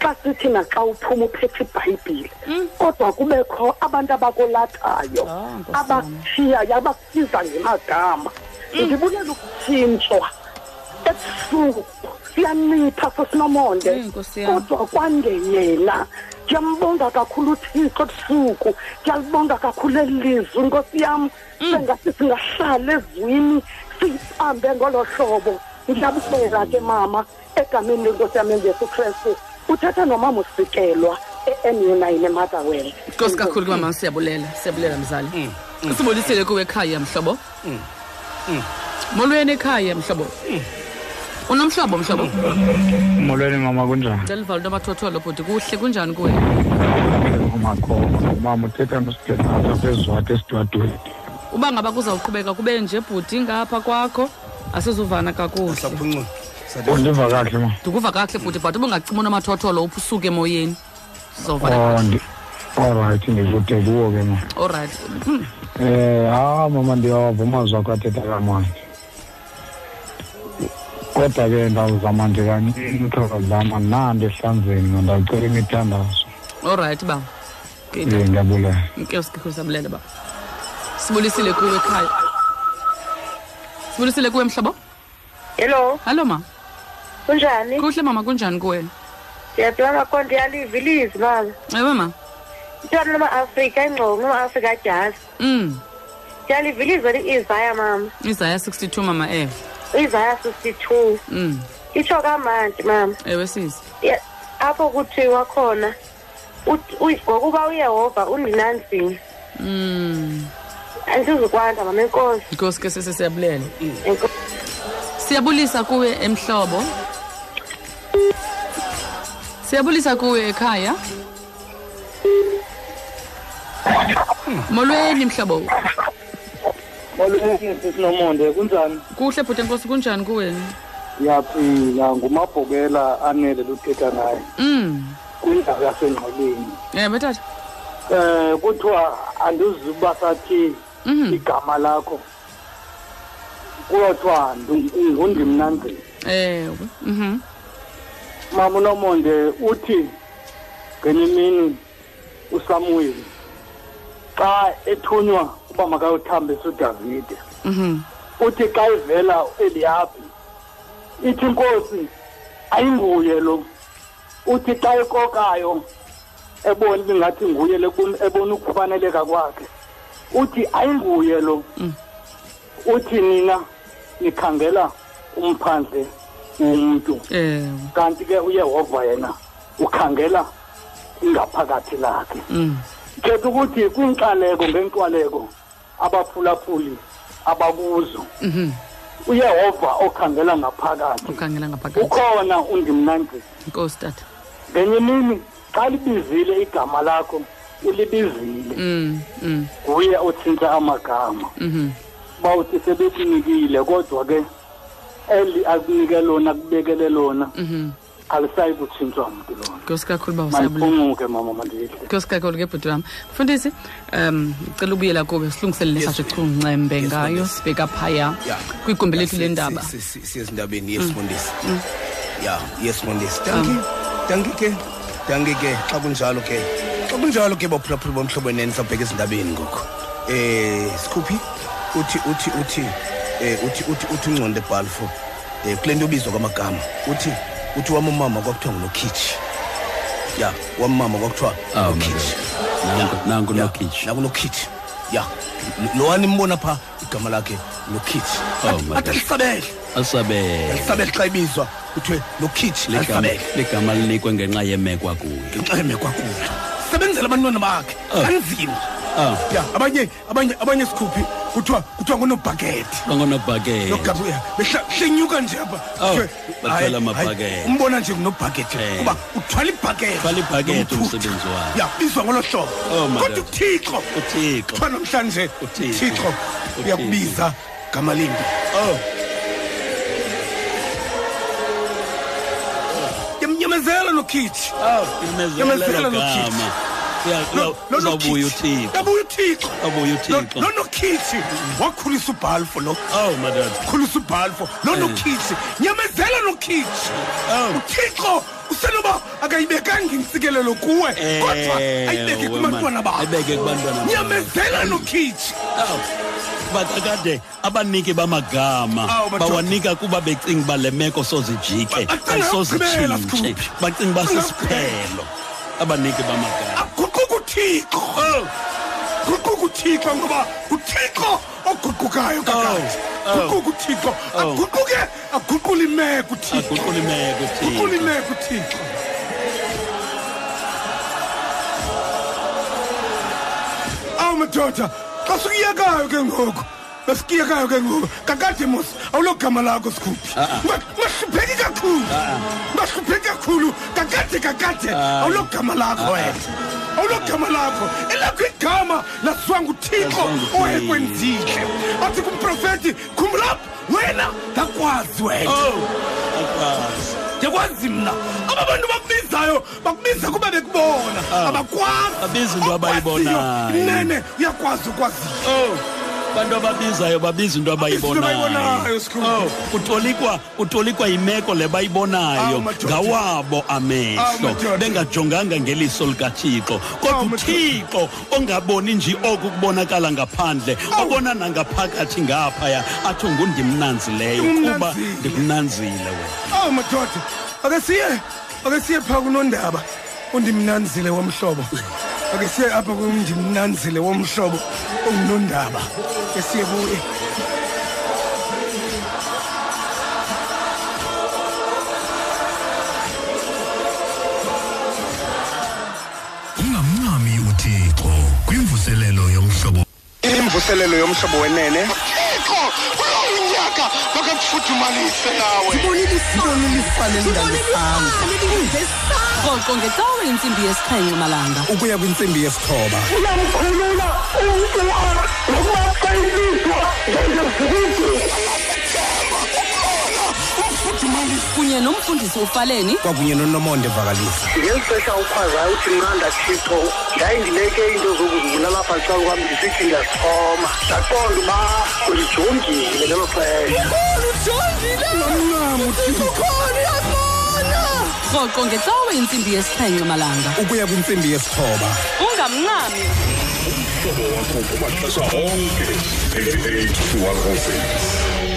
xa sithi naxa uphuma uphethe ibhayibhile kodwa kubekho abantu abakolathayo Ah, Nkosi yam. abakuthiyayo abakusiza ngemagama ndibulela ukutshintshwa ebusuku. Siyancipha sosinomonde. Mm, Nkosi yam. Kodwa kwangeyena ndiyambonga kakhulu uthixo ebusuku ndiyalibonga kakhulu eli lizwi nkosi yam sengathi singahlala ezwini siyibambe ngolo hlobo. Ndiyabukela ke mama egameni lenkosi yam enjesu kristu. Uthetha nomama usikelwa e-emunine emotherwell. Nkosi kakhulu kumama siyabulela siyabulela mzali. Sibulisile kuwe ekhaya mhlobo? Molweni ekhaya mhlobo? Unomhlobo mhlobo? Molweni mama kunjani? Ndelivala into amathotholo bhuti kuhle kunjani kuwe? Umakhona mama uthetha nosithethatha phezwathi esidwadweni. Uba ngaba kuzawuqhubeka kube nje bhuti ngapha kwakho asizuvana kakuhle. Saphuncuka undiva kahle ma. Ndikuva kakuhle bhuti but ubungacima unomathotholo uphusuke emoyeni. Sizova Oh, ndi- olrayithi ndikude kuwo ke ma. Olrayithi Hmm. um ha mama ndiyawava amazwi akho athetha kamandi. Kodwa ke ndawuzama khawuzama nandi ehlanzeni ndawucela imithandazo. Olrayithi ba ndiyabulela inkosi kakhulu sabulela ba sibulisile kuwe ekhaya. Sibulisile kuwe mhlobo? Hello? Hallo ma. Kunjani? Kuhle mama kunjani kuwe ndiyaphila kho ndiyaliva ilizwi baba ewe ma. Ntwana lama-afrika ingxongo lama-afrika ajazi mm. Ndiyaliva ilizwi li-isaya mama? Isaya 62 mama ewe isaya sixty two. Mm. Itsho kamandi mama. Ewe sisi apho kuthiwa khona ngokuba uyehova undinanzima mm. Andizukwanda mama enkosi inkosi ke sisi siyabulela siyabulisa kuwe emhlobo. Siyabulisa kuwe ekhaya. Molweni mhlobo. Molweni sisinomonde kunjani? Kuhle bhuti enkosi kunjani kuwe ndiyaphila ngumabhokela anele luthetha naye. Mm. Kwindawo yasengqoleni ewe tata um kuthiwa andizuba sathi mhm. igama lakho. Kuyothiwa ngundimnanzini ewe mhm. Mama unomonde uthi ngenye imini usamuweli xa ethunywa uba makayothambisa udavide mhm. Uthi xa ivela eliyabi ithi inkosi ayinguye lo. Uthi xa ekokayo ebona ingathi nguye ebona ukufaneleka kwakhe. Uthi ayinguye lo. Uthi nina nikhangela umphandle umntu ewe. Kanti ke uyehova yena ukhangela ingaphakathi lakhe. Mm. Khetha ukuthi kwiinxaleko ngeenxwaleko abaphulaphuli abakuzo. Mhm. Uyehova okhangela ngaphakathi. Ukhangela ngaphakathi. Ukhona undimnanzisi inkosi tata. Ngenye imini xa libizile igama lakho ulibizile. Mm mm. Nguye otshintsha amagama. Mhm. Uba uthi sebekunikile kodwa ke eli akunike lona kubekele lona. Mhm. Alisayi kutshintshwa mntu lona. Inkosi kakhulu ba usabulela mandiphuncuke mama mandihle inkosi kakhulu ke bhuti wam. Mfundisi um ndicela ubuyela kuwe silungiselele sathi chungcembe Yes, ngayo sibheka phaya ya. kwigumbi lethu lendaba si- si- si- siyezindabeni yesifundisi ya yesifundisi danki danki ke danki ke. Xa kunjalo ke xa kunjalo ke baphulaphula bomhlobonene sabheka ezindabeni ngoku. Eh sikhuphi? Uthi uthi uthi eh uthi uthi uthi unconde balfo eh kule nto obizwa kwamagama. Uthi uthi wamamama kwakuthiwa ngunokhitshi. Ya wamama kwakuthiwa Awu, ngunokhitshi. Nangu- nangu Ya, nokhitshi. nangu nokhitshi. Ya lo wani mbona pha igama lakhe nokhitshi. Oh, Athi- my athi God. lisabele asabele lisabele xa ibizwa kuthiwe nokhitshi ligama alisabele ligama linikwe ngenxa yemekwa kuyo ngenxa yemekwakulo sebenzela abantwana bakhe Oh. anzima ah. Ya abanye abanye abanye sikhuphi? Kuthiwa kuthiwa ngunobhakethi bangonobhakela nogabuya behlenyuka nje apha Oh, Kuthiwe, bathwala hayi, amabhakede. hayi, umbona nje ngunobhakethi Eh. kuba uthwala ibhakethi Uthwala ibhakede nomthutho. umsebenzi wakhe. ya bizwa ngolo hlobo Oh, my kodwa God. uthixo uthixo kuthiwa namhlanje Uthixo. uthixo Uthixo. uyakubiza gama limbi oh yamnyamezela nokhitshi oh Yamezela imezela nokhitshi. gama Ya- uzabuya uthixo yabuya uthixo Abuya uThixo. Lo- lo nokhitshi wakhulisa ubhalfo lo oh madod khulisa ubhalfo lo Eh. nokhitshi nyamezela nokhitshi Oh. uthixo usenoba akayibekanga intsikelelo kuwe kodwa ayibeke kubantwana bakho ayibeke kubantwana bakho. nyamezela nokhitshi Awu, bakakade abaniki bamagama Awu, madoda. bawanika kuba becinga uba le meko sozijike Ba- bacinga ukugqibela, ayisozitshintshe Skhuphi. bacinga uba Bacinga sisiphelo abaniki bamagama aguquka uthixo oh. Guquka uthixo ngoba uthixo oguqukayo oh. kakade. Oh. guquka uthixo Oh. aguquke aguqula imeko uthixo aguqula imeko guqula uthixo imeko uthixo awu madoda xa sukuyekayo ke ngoku besikiyekayo ke ngoku. Kakade mos awulogama lakho sikhuphi mahlupheki kakhulu. Mahlupheki kakhulu. Kakade kakade. Awulogama lakho wena. Awulogama lakho. Elakho igama lasiwa nguthixo owayekwenzile athi kumprofethi khumbulapho wena ndakwazi wena. Akwazi. Ndiyakwazi mna aba bantu bakubizayo bakubiza kuba bekubona. Abakwazi. Abayibonayo. nene uyakwazi ukwaziyo oh bantu ababizayo babiza into abayibonayo abayibonayo, Sikhulu. Oh, kutolikwa kutolikwa imeko le bayibonayo Awu, madoda. ngawabo Awu, amehlo madoda. bengajonganga ngeliso likathixo kodwa Awu, madoda. uthixo ongaboni nje oku kubonakala ngaphandle obona nangaphakathi ngaphaya athi ngundimnanzileyo kuba Ndimnanzile. ndikunanzile wena awu madoda ake siye ake siye phaa kunondaba undimnanzile womhlobo ake siye apha kundimnanzile womhlobo ongunondaba ke siye kuye. Ungamncami uthixo kwimvuselelo yomhlobo imvuselelo yomhlobo wenene. Thixo uyawunyaka makakufuthumalise nawe rhoqo ngecawe intsimbi yesixhenxe malanga. Ukuya kwintsimbi yesithoba. Uyamkhulula umntu nokuba xa ilizwa ngengezibindi kunye nomfundisi ufaleni. Kwakunye nonomonde vakalisa ngeli xesha ukhwazayo uthi nqanda thixo ndayindileke into zokuzibulala apha ecala kwam ndisithi ndiyasixhoma ndaqonda uba ulijongile ngelo xesha. Rhoqo ngecawe intsimbi yesixhenxe malanga ukuya kwintsimbi yesithoba. Ungamncami. Umhlobo wakho kumaxesha onke. 88 to 106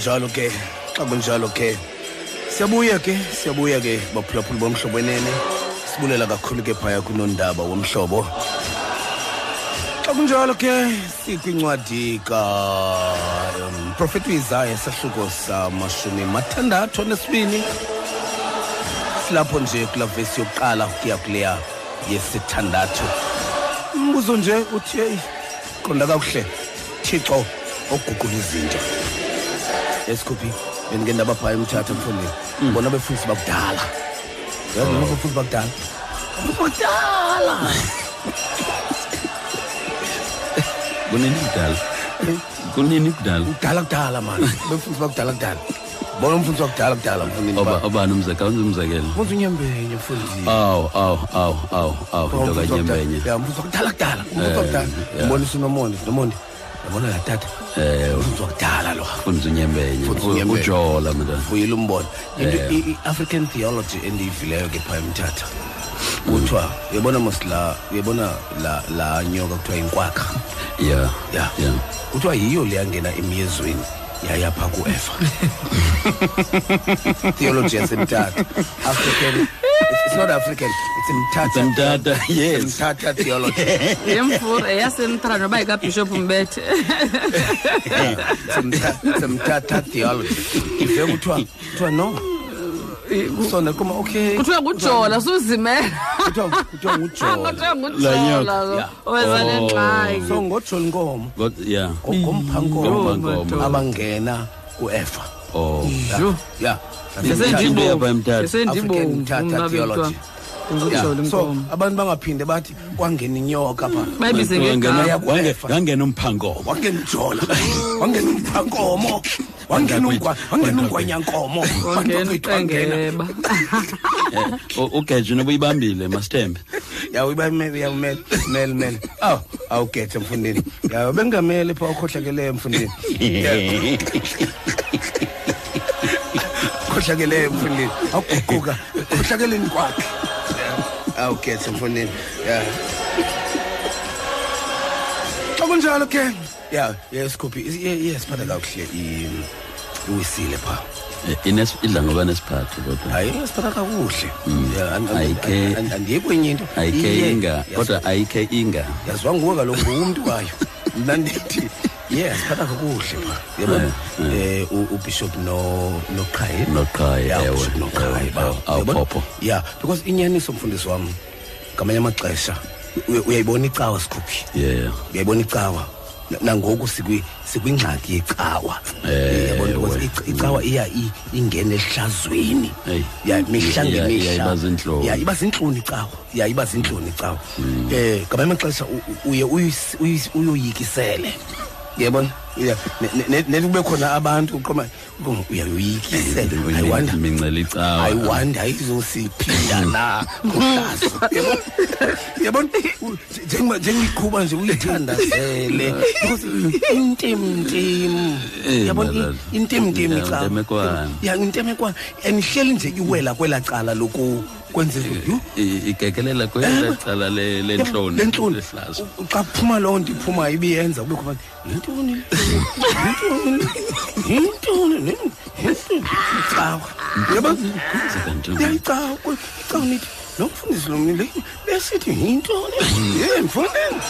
kunjalo ke xa kunjalo ke. Siyabuya ke siyabuya ke baphulaphuli bomhlobo enene sibulela kakhulu ke phaya kunondaba womhlobo. Xa kunjalo ke sikwincwadi um, profeti uisaya sahluko samashumi mathandathu anesibini silapho nje kulaa vesi yokuqala ukuya kuleya yesithandathu. Umbuzo nje uthi heyi qonda kakuhle thixo oguqula izinto esikhuphi bendike ndabaphaya emthatha mfundini bona befundisi bakudala yazi noma befundisi bakudala bakudala [laughs] kunini kudala? Kunini kudala? Kudala kudala mani befundisi bakudala kudala bona umfundisi wakudala kudala mfundini Oba- obani umzekelo? Wenza umzekelo. Mfundisi unyembenye mfundisi awu awu awu awu awu Oh, into umfundisi wakudala. kanyembenye ya umfundisi wakudala kudala umfundisi Eh, wakudala yeah. mbonisa unomondi nomondi yabona la tata eh umfundisi wakudala lo fundza unyembenye Mfundisi unyembenye. ujola mntana uyile umbona into Eh. i- i-african theology endiyivileyo ke phaya emthatha kuthiwa uyabona mos la uyabona la la nyoka kuthiwa inkwakha? Ya ya. ya. Kuthiwa yiyo leyangena emyezweni yayapha ku-efa [laughs] theology yasemthatha. African it's, it's not african. It's mthatha Mthatha, yes. mthatha theology. [laughs] Yemfura yasemthara noba ikabhishophu mbethe. It's mthatha theology. Ive kuthiwa kuthiwa no. Sona kuma okay. Kuthiwa ngujola suzimela kuthiwa kuthiwa ngujola. [laughs] Kuthiwa nyoka. ngujola weza nengxaki so ngojola inkomo Got- ya ngomphankomo Ngomphankomo. abangena ku-efa. Oh. Ya ya Esendibomvu. African esendibomvu Mthatha mna theology. bekuthiwa ngujola so inkomo abantu bangaphinde bathi kwangena inyoka pha. Bayibize ngegama Wange- wangena umphankomo wangena ujola wangena umphankomo wangena ungwa- wangena ungwanyankomo wangena uqengeba [laughs] ugeje noba uyibambile masithembe? Ya uyibamele ya umele mele mele aw awugethe mfundini ya bengamele pha ukhohlakeleyo mfundini [laughs] Ya. khohlakeleyo mfundini awuguquka khohlakeleni kwakhe Ya. awugethe mfundini ya xa kunjalo ke? Ya yesikhuphi yesiphatha kakuhle i- iwisile pha. Eh, ines- idla ngoba nesiphatho kodwa. Hayi siphatha kakuhle. Ya, and- and- Ayikhe- and- andiyi kwenye into. Ayikhe Iye. inga Yazi- kodwa ayikhe inga. Yaziwa nguwe kaloku ngumntu wayo. [laughs] Mna ndithi ye siphatha kakuhle pha. Yabona? Um ubishop no- noqhayi noqhayi Ya, ewe. uBishop noqhayi ewe, ba- awu- yabona? awuphopho ya because inyaniso mfundisi wam ngamanye amaxesha uya- uyayibona icawa sikhuphi? Yeah. Uyayibona icawa? Na- nangoku sikwi- sikwingxaki yecawa. Eh, yabona? Because ewe. ic- icawa iya i- ingena ehlazweni. Eyi. ya mihla Iya- ngemihla. iya, iba zintloni. ya iba zintloni icawa. Ya iba zintloni icawa. Um ngamanye amaxesha u- u- uye uyis- uyis- uyoyikisele yabona? Ya, ne- ne- ne- neti kube khona abantu uqoma uqoma uyayoyikisele ayiwanda mincela icawa. Ayiwanda ayizosiphinda na kuhlazo Yabona? yabona? U- njengoba njengoyiqhuba nje uyithandazele because intemtem Eh, yabona? madala. intemtem Ya, icawa intemekwana. ya intemekwana and ihleli nje iwela kwela cala loku kwenza izinto I- ikekelela kwela cala le- lentloni lentloni lehlazo U- xa kuphuma loo nto iphumayo ibiyenza kube khona yintoni le? yintoni le? yintoni le? icawa yabo iyayicawa icawa nithi lo mfundisi lo mni le besithi yintoni ye mfundini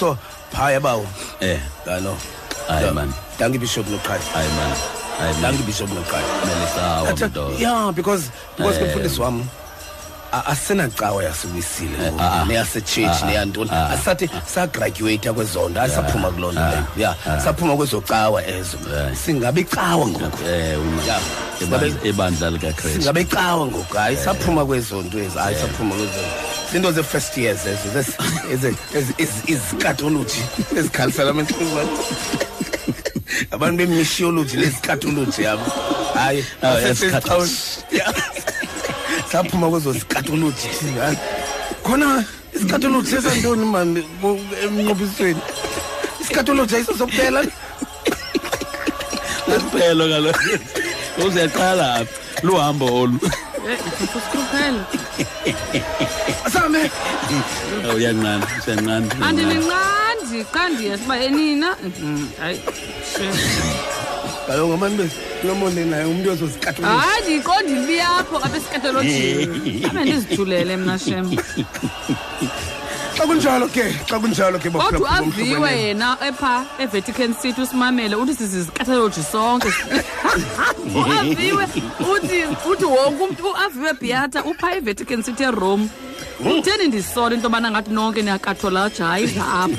so phaya bawo. Eh. Ngalo. Hayi man. Danke bishop noqhayi hayi man. Hayi man. Danke bishop noqhayi melisawa Athi- mntoda yeah because because Eh. kumfundisi wami a- asisenacawa yasiwisile ngoku. ah, ah. neyasetshetshi Ah, neyantoni. Ah. asathi sagraduata kwezondo asaphuma kuloo nto leyo. Ya ah. saphuma kwezocawa ezo. Singabe icawa ngoku. Eh uma Ya. ibandla- ibandla likakristu. singabe icawa ngoku hayi saphuma kwezonto ezi hayi saphuma kwezonto zinto ze-first years ezo zes- ezi- ezi- ezi- izikatoloji ezikhalisela amantlizane abantu bemishiyoloji nezikatoloji yabo. Hayi [laughs] saphuma kwezo zikatoloji. Hayi. khona isikatoloji sesantoni mani ku- emnqophisweni isikatoloji ayiso sokuphela lesiphelo kaloku. Uziyaqala apha luhambo olu. Usikruphela asame. Uyanqanda usenqanda. Andininqandi xa ndiyathi uba enina. Mhm, hayi kaloku ngabantu besilomone naye umntu wezozikatoloji hayi ndiyiqondi ibi apho apha esikatolojini [laughs] abe ndizithulele mna shem? Xa kunjalo ke xa kunjalo ke kodwa aviwe yena epha evatican city usimamele uthi sizizikatoloji sonke. [laughs] Uaviwe uthi uthi wonke umntu uaviwe beata upha evatican city erome utheni ndisola into yobana ngathi nonke niyakatolaja hayi apho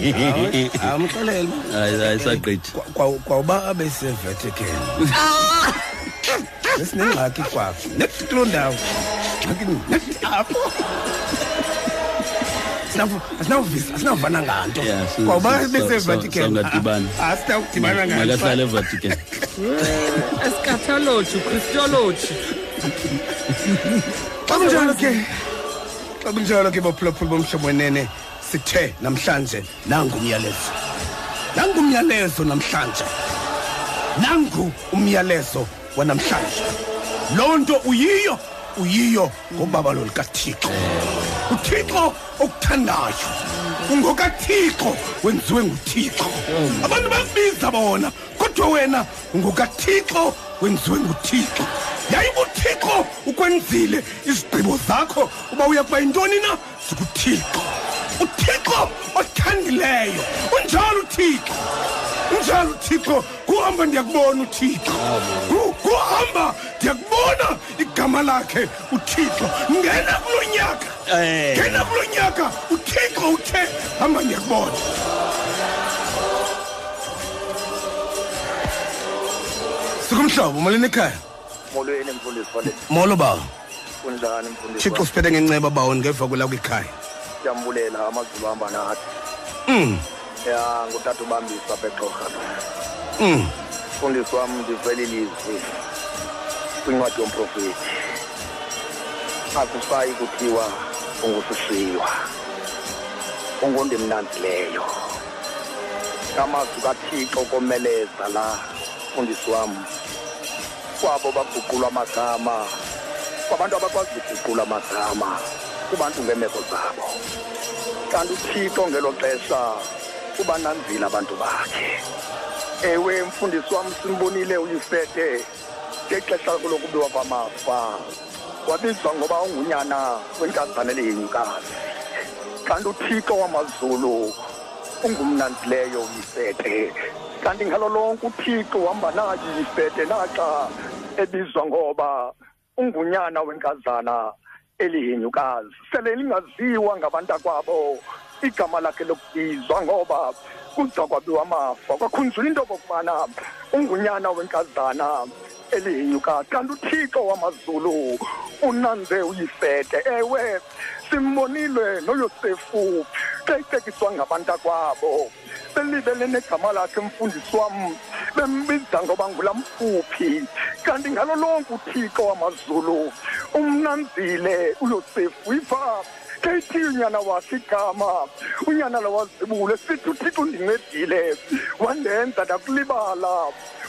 amxelele hayi ayisagqithi kwawuba abesevatican esinengxaki kwapho nethi kuloo ndawo. Ngxaki nethi apho. Asinavu- asinavuvisa asinavana nganto. Yeah, si- kwawuba si- so- so- besevatican songadibani. asinawudibana makahlale nganto. Evatican. Esikatoloji christoloji xa kunjalo ke. Xa kunjalo ke baphulaphula bomhlobo wenene sithe namhlanje nangu umyalezo nangu umyalezo namhlanje. Nangu umyalezo wanamhlanje. Loo nto uyiyo uyiyo ngobaba lolikathixo uthixo okuthandayo ungokathixo wenziwe nguthixo. Abantu bakubiza bona kodwa wena ungokathixo wenziwe nguthixo. Yayibuthixo ukwenzile izigqibo zakho uba uya kuba yintoni na? Zikuthixo. Uthixo othandileyo. Unjalo uthixo. Unjalo uthixo. Kuhamba ndiyakubona uthixo. Ku- kuhamba ndiyakubona igama lakhe uthixo. Ngena kulo nyaka. Ngena kulo nyaka. Uthixo uthe hamba ndiyakubona. Sikumhlobo umalini ekhaya? Molweni mfundisi fale molo bawo kunjani mfundisi thixo wami? siphethe ngenceba bawo ngeva kwela kwikhaya. Siyambulela amazulu ahamba nathi. Mm. ya ngutata ubambisa apha exorha mm. mfundisi wam ndivele ilizwi kwincwadi yomprofethi akusayi kuthiwa ungusishiywa ungundimnanzileyo amazwi kathixo komeleza la mfundisi wam kwabo baguqulwa amagama kwabantu abakwazi ukuguqula amagama kubantu ngeemeko zabo. Kanti uthixo ngelo xesha ubananzile abantu bakhe. Ewe mfundisi wam simbonile uyifete ngexesha lokubiwa kwamafa. Wabizwa ngoba ungunyana wenkazana eliyinyukazi kanti uthixo wamazulu ungumnanzileyo uyifete. Kanti ngalo lonke uthixo uhamba nayo uyifete naxa ebizwa ngoba ungunyana wenkazana eliyinyukazi sele lingaziwa ngabantakwabo igama lakhe lokubizwa ngoba kuza kwabiwa amafa. Kwakhunzula into okokubana ungunyana wenkazana eliyinyukazi kanti uthixo wamazulu unanze uyifete ewe simbonile noyosefu xa icekiswa ngabantakwabo. Belibele negama lakhe mfundisi wam bembiza ngoba ngulamfuphi. Kanti ngalo lonke uthixo wamazulu umnanzile uyosefu iva xa ithi unyana wakhe igama unyana lawazibule sithi uthixo undincedile wandenza ndakulibala.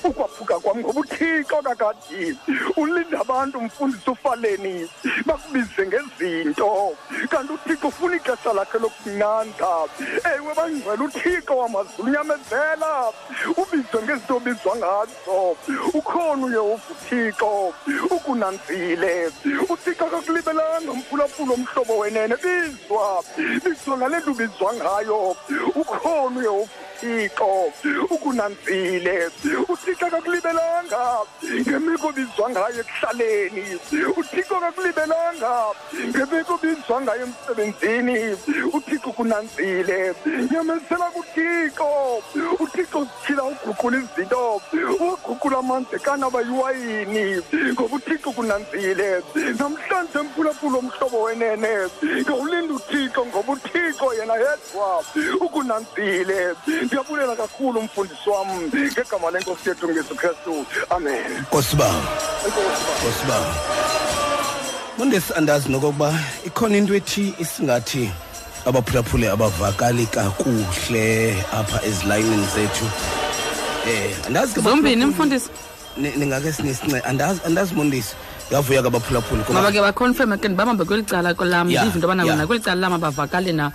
Ukwaphuka kwam ngoba uthixo kakade ulinda abantu mfundisi ufaleni bakubize ngezinto. Kanti uthixo ufuna ixesha lakhe lokunanza ewe bangcwele uthixo wamazulu unyamezela ubizwe ngezinto obizwa ngazo. Ukhona uyehova uthixo. Ukunanzile. Uthixo akakulibelanga mphulaphula omhlobo wenene bizwa. Bizwa ngale nto ubizwa ngayo. Ukhona uyehova uthixo ukunanzile. Uthixo akakulibelanga ngemeko obizwa ngayo ekuhlaleni. Uthixo akakulibelanga ngemeko obizwa ngayo emsebenzini. Uthixo kunanzile nyamezela kuthixo. Uthixo zithila uguqula izinto uguqula amanzi kanaba yiwayini. Ngoba uthixo kunanzile namhlanje mphulaphula omhlobo wenene. Ngawulinda uthixo ngoba uthixo yena yedwa. Ukunanzile ndiyabulela kakhulu umfundisi wam ngegama lenkosi yethu ngesu kristu amen. Nkosibawo nkosibawo mondesi andazi nokokuba ikhona into ethi isingathi abaphulaphule abavakali kakuhle apha ezilayinini zethu. Eh andazi zombini mfundisi? Ni- ningake sinesince andazi andazi mondesi yavuya kabaphulaphule kuba- ngoba ke baconfirma ke ndibambe kweli cala lam ndiva into yobana wena kweli cala lam abavakali na.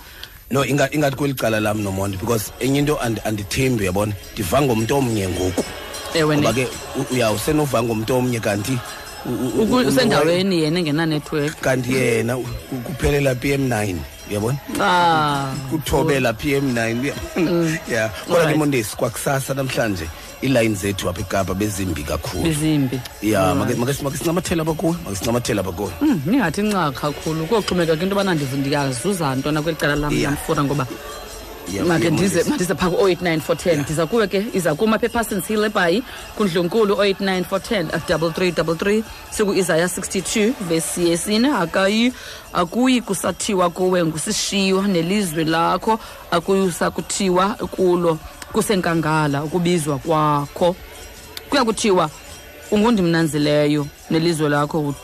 No inga- ingathi kweli cala lam nomonde because enye into andi- andithembi uyabona? Ndiva ngomntu omnye ngoku. Ngoba ke u- uya usenova ngomntu omnye kanti usendaweni yena engenanetwork. Kanti yena u- u- kuphelela PM9 uyabona? Ah. Kuthobela PM9 uya- [laughs] ya kodwa ke mondesi kwakusasa namhlanje. Iilayini zethu apha ekapa bezimbi kakhulu. Bezimbi. Ya make make sinamathela abakuwe make sinamathela abakuwe Mm, ningathi nca kakhulu. Kuyoxhomeka ke into yobana ndiv- ntona kweli cala lam yamfura ngoba make ndize mandize phaa ku-0 89 410 ndiza kuwe ke iza kuma apha eparsons hill ebhayi kundlunkulu 089 410 double three double three. Siku-isaya 62 vesi yesine. Akayi akuyi kusathiwa kuwe ngusishiywa nelizwe lakho akuyi sakuthiwa kulo kusenkangala ukubizwa kwakho. Kuya kuthiwa ungundimnanzileyo nelizwe lakho ku-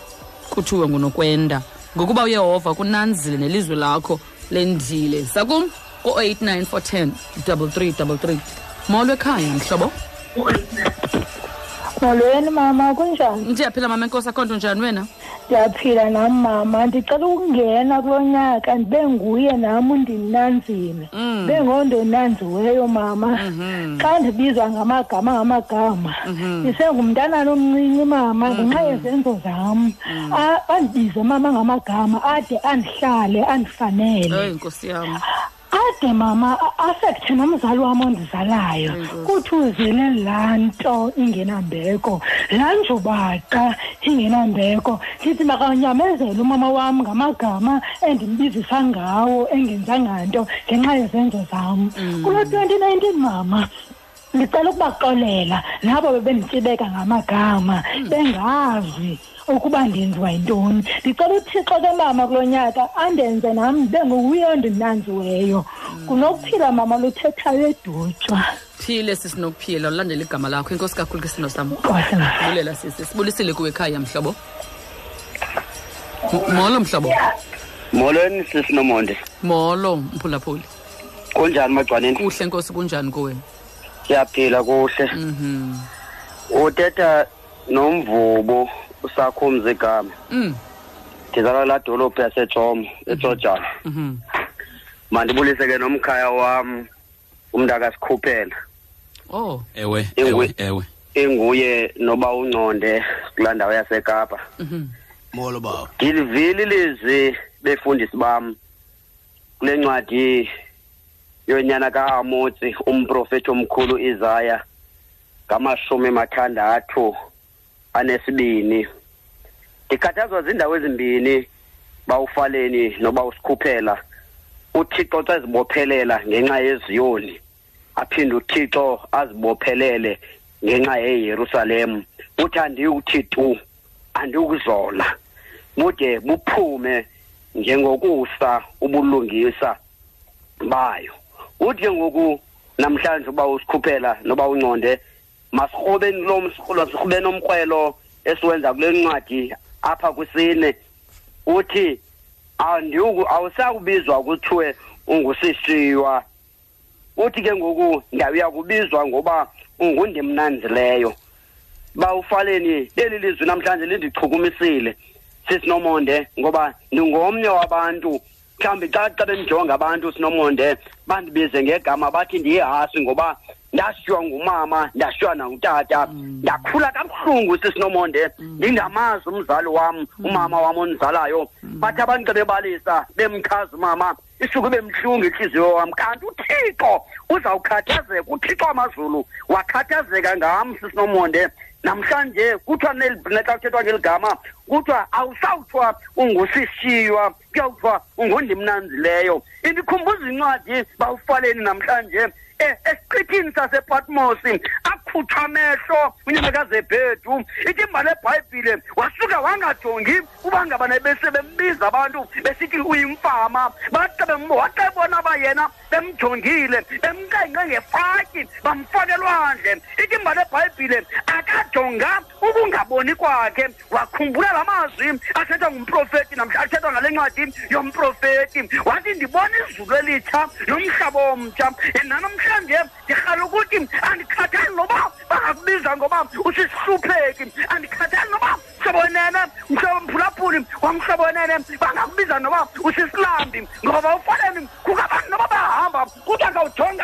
kuthiwe ngunokwenda. Ngokuba uyehova kunanzile nelizwe lakho lendile. Sakum ku-089 410 3333 molo ekhaya mhlobo. Molweni mama kunjani? Ndiyaphila mama enkosi akho nto njani wena? Ndiyaphila nam mama. Ndicela ukungena kulo nyaka ndibe nguye nam undinanzile ndibe ngondonanziweyo mama. Xa ndibizwa ngamagama ngamagama ndisengumntanana omncinci mama ngenxa yezenzo zam. A- andibize mama ngamagama ade andihlale andifanele. Eyi nkosi yam ade mama a- afekthe nomzali wam ondizalayo. Kuthi uzele laa nto ingenambeko laa njubaqa ingenambeko. Ndithi makanyamezele umama wam ngamagama endimbizisa ngawo engenzanga nto ngenxa yezenzo zam. Kulo twenty nineteen mama ndicela ukubaxolela nabo bebenditshibeka ngamagama. Bengazi ukuba ndenziwa yintoni? Ndicela uthixo ke mama kulo nyaka andenze nam ndibe nguye ondinanziweyo kunokuphila mama luthethayo edutywa phile sisinokuphila ulandela igama lakho. Inkosi kakhulu ke sino sam. Bulela sisi sibulisile kuwe ekhaya mhlobo. Molo mhlobo. Molweni sisinomonde. Molo mphulaphuli. Kunjani magcwaneni? Kuhle nkosi kunjani kuwe? Siyaphila kuhle. Mhm. Uthetha nomvubo. Usakho umzigama mm. Ndizalwa la dolophu yasejomo etsojana mhm mandibulise ke nomkhaya wam umntakazikhuphela oh. Ewe ewe ewe. inguye noba unconde kulaa ndawo yasekapa. Mhm molo bawo ndilivile ilizwi befundisi bam kule ncwadi yonyana ka-amotsi umprofethi omkhulu izaya ngamashumi mathandathu anesibini. Ndikhathazwa zindawo ezimbini bawufaleni noba usikhuphela. Uthixo xa ezibophelela ngenxa yeziyoni. Aphinde uthixo azibophelele ngenxa yeyerusalem. Uthi andiyukuthi tu andikuzola bude buphume njengokusa ubulungisa bayo. Uthi ngoku namhlanje uba usikhuphela noba unconde masirhobeni lo msikhulo sirhubeni umkrwelo esiwenza kule ncwadi apha kwisine. Uthi andiku awusakubizwa kuthiwe ungusishiywa uthi ke ngoku ndawuya kubizwa ngoba ungundimnanzileyo bawufaleni leli lizwi namhlanje lindichukumisile. Sisinomonde ngoba ndingomnye wabantu. Mhlawumbi xa xa bendijonga abantu sinomonde bandibize ngegama bathi ndiyihasi ngoba ndashiywa ngumama ndashiywa nangutata ndakhula kabuhlungu sisinomonde ndingamazi umzali wam umama wam ondizalayo bathi abantu xa bebalisa bemchaza umama isuke bemhlungu intliziyo wam. Kanti uthixo uzawukhathazeka uthixo wamazulu wakhathazeka ngam sisinomonde namhlanje kuthiwa neli xa kuthethwa ngeli gama kuthiwa awusawuthiwa ungusishiywa kuyawuthiwa ungundimnanzileyo indikhumbuza incwadi bawufaleni namhlanje. eh, esiqithini sasepatmosi akhutshwa amehlo unyamekazebhedu ithi imbali ebhayibhile wasuka wangajongi uba ngabana bese bembiza abantu besithi uyimfama. Baxa waxa bona ba yena bemjongile bemnqenqe ngefaki bamfaka elwandle ithi imbali ebhayibhile akajonga ukungaboni kwakhe wakhumbula la mazwi athethwa ngumprofeti namhla athethwa ngale ncwadi yomprofeti wathi ndibona izulu elitsha nomhlaba omtsha nanamhlanje ndirhala ukuthi andikhathali noba bangakubiza ngoba andikhathali noba mhlobonene wamhlobonene bangakubiza noba usisilambi ngoba noba bahamba kuthi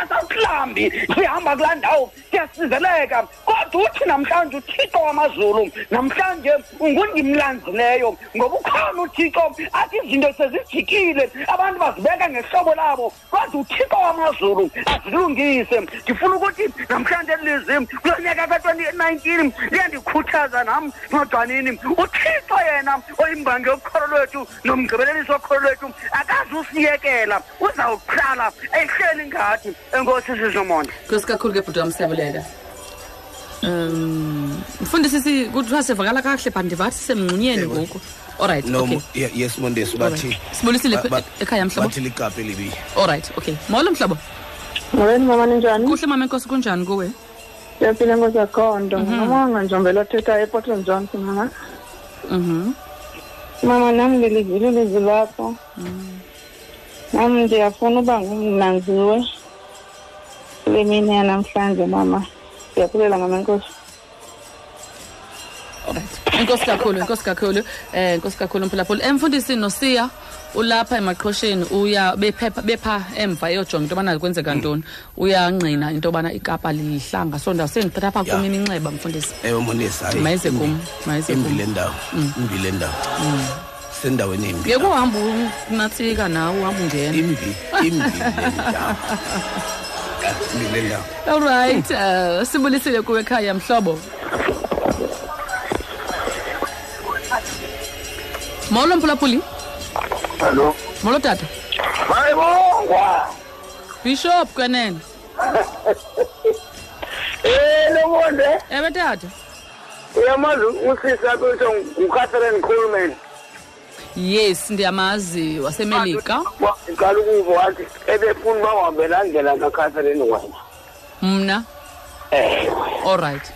sawusilambi sihamba kulaa ndawo siyasizeleka. Kodwa uthi namhlanje uthixo wamazulu namhlanje ungundimlanzileyo ngoba ukhona uthixo athi izinto sezijikile abantu ngehlobo labo. Kodwa uthixo wamazulu azilungise ndifuna ukuthi namhlanje lizwi kulo nyaka ka-twenty nineteen liyandikhuthaza nam nodwanini. Uthixo yena oyimbangi yokholo lwethu nomgqibelelisi wokholo lwethu akazi usiyekela uzawuqala ehleli ngathi enkosi sizomonde nkosi kakhulu ke bhuti wamsebulela um mfundisi kuthiwa sivakala kakuhle but ndivathi semngxunyeni ngoku. Allright no okay. ye- yes mondesi bathi Alright. Sibulisile ba- ba- ekhaya, mhlobo. bathi ligapi libi. Allright okay. Molo mhlobo. Molweni mama ninjani kuhle mama enkosi kunjani kuwe? Siyaphila enkosi akho nto ngumama njombela othetha eportland johnson mama. Mhm. Mama nam ndilivile ilizwi lakho. Nam ndiyafuna uba ngumnanziwe kule mini yanamhlanje mama? Ndiyaphulela mama enkosi inkosi kakhulu inkosi kakhulu um inkosi kakhulu mphulaphula emfundisi nosiya ulapha emaqhosheni uya bephepha bepha emva eyojonga into yobana kwenzeka ntoni. Uyangqina into yobana ikapa lihlanga so ndawusendithatha apha Ya. kum iminceba mfundisi. Ewe mondesi hayi Mayize kum, imbi- mayize imbi kum. le ndawo Mm. imbi le ndawo. Mm. sendaweni embi yeke uhamba unatsika nawe uhamba ungena. Imbi imbi le ndawo. Imbi le ndawo. All right uh, sibulisile kuwe ekhaya mhlobo. Molo mphulaphuli. Hallo molo tata. Mayibongwa bishop kwenene. [laughs] Eh lo bonde. Eh tata. Uyamazi usisa kuthiwa ngucatherine coleman? Yes ndiyamazi wasemelika. Ngiqala ukuva wathi ebefuna uba laa ndlela kacatherine wena. Mna? Ewe all right.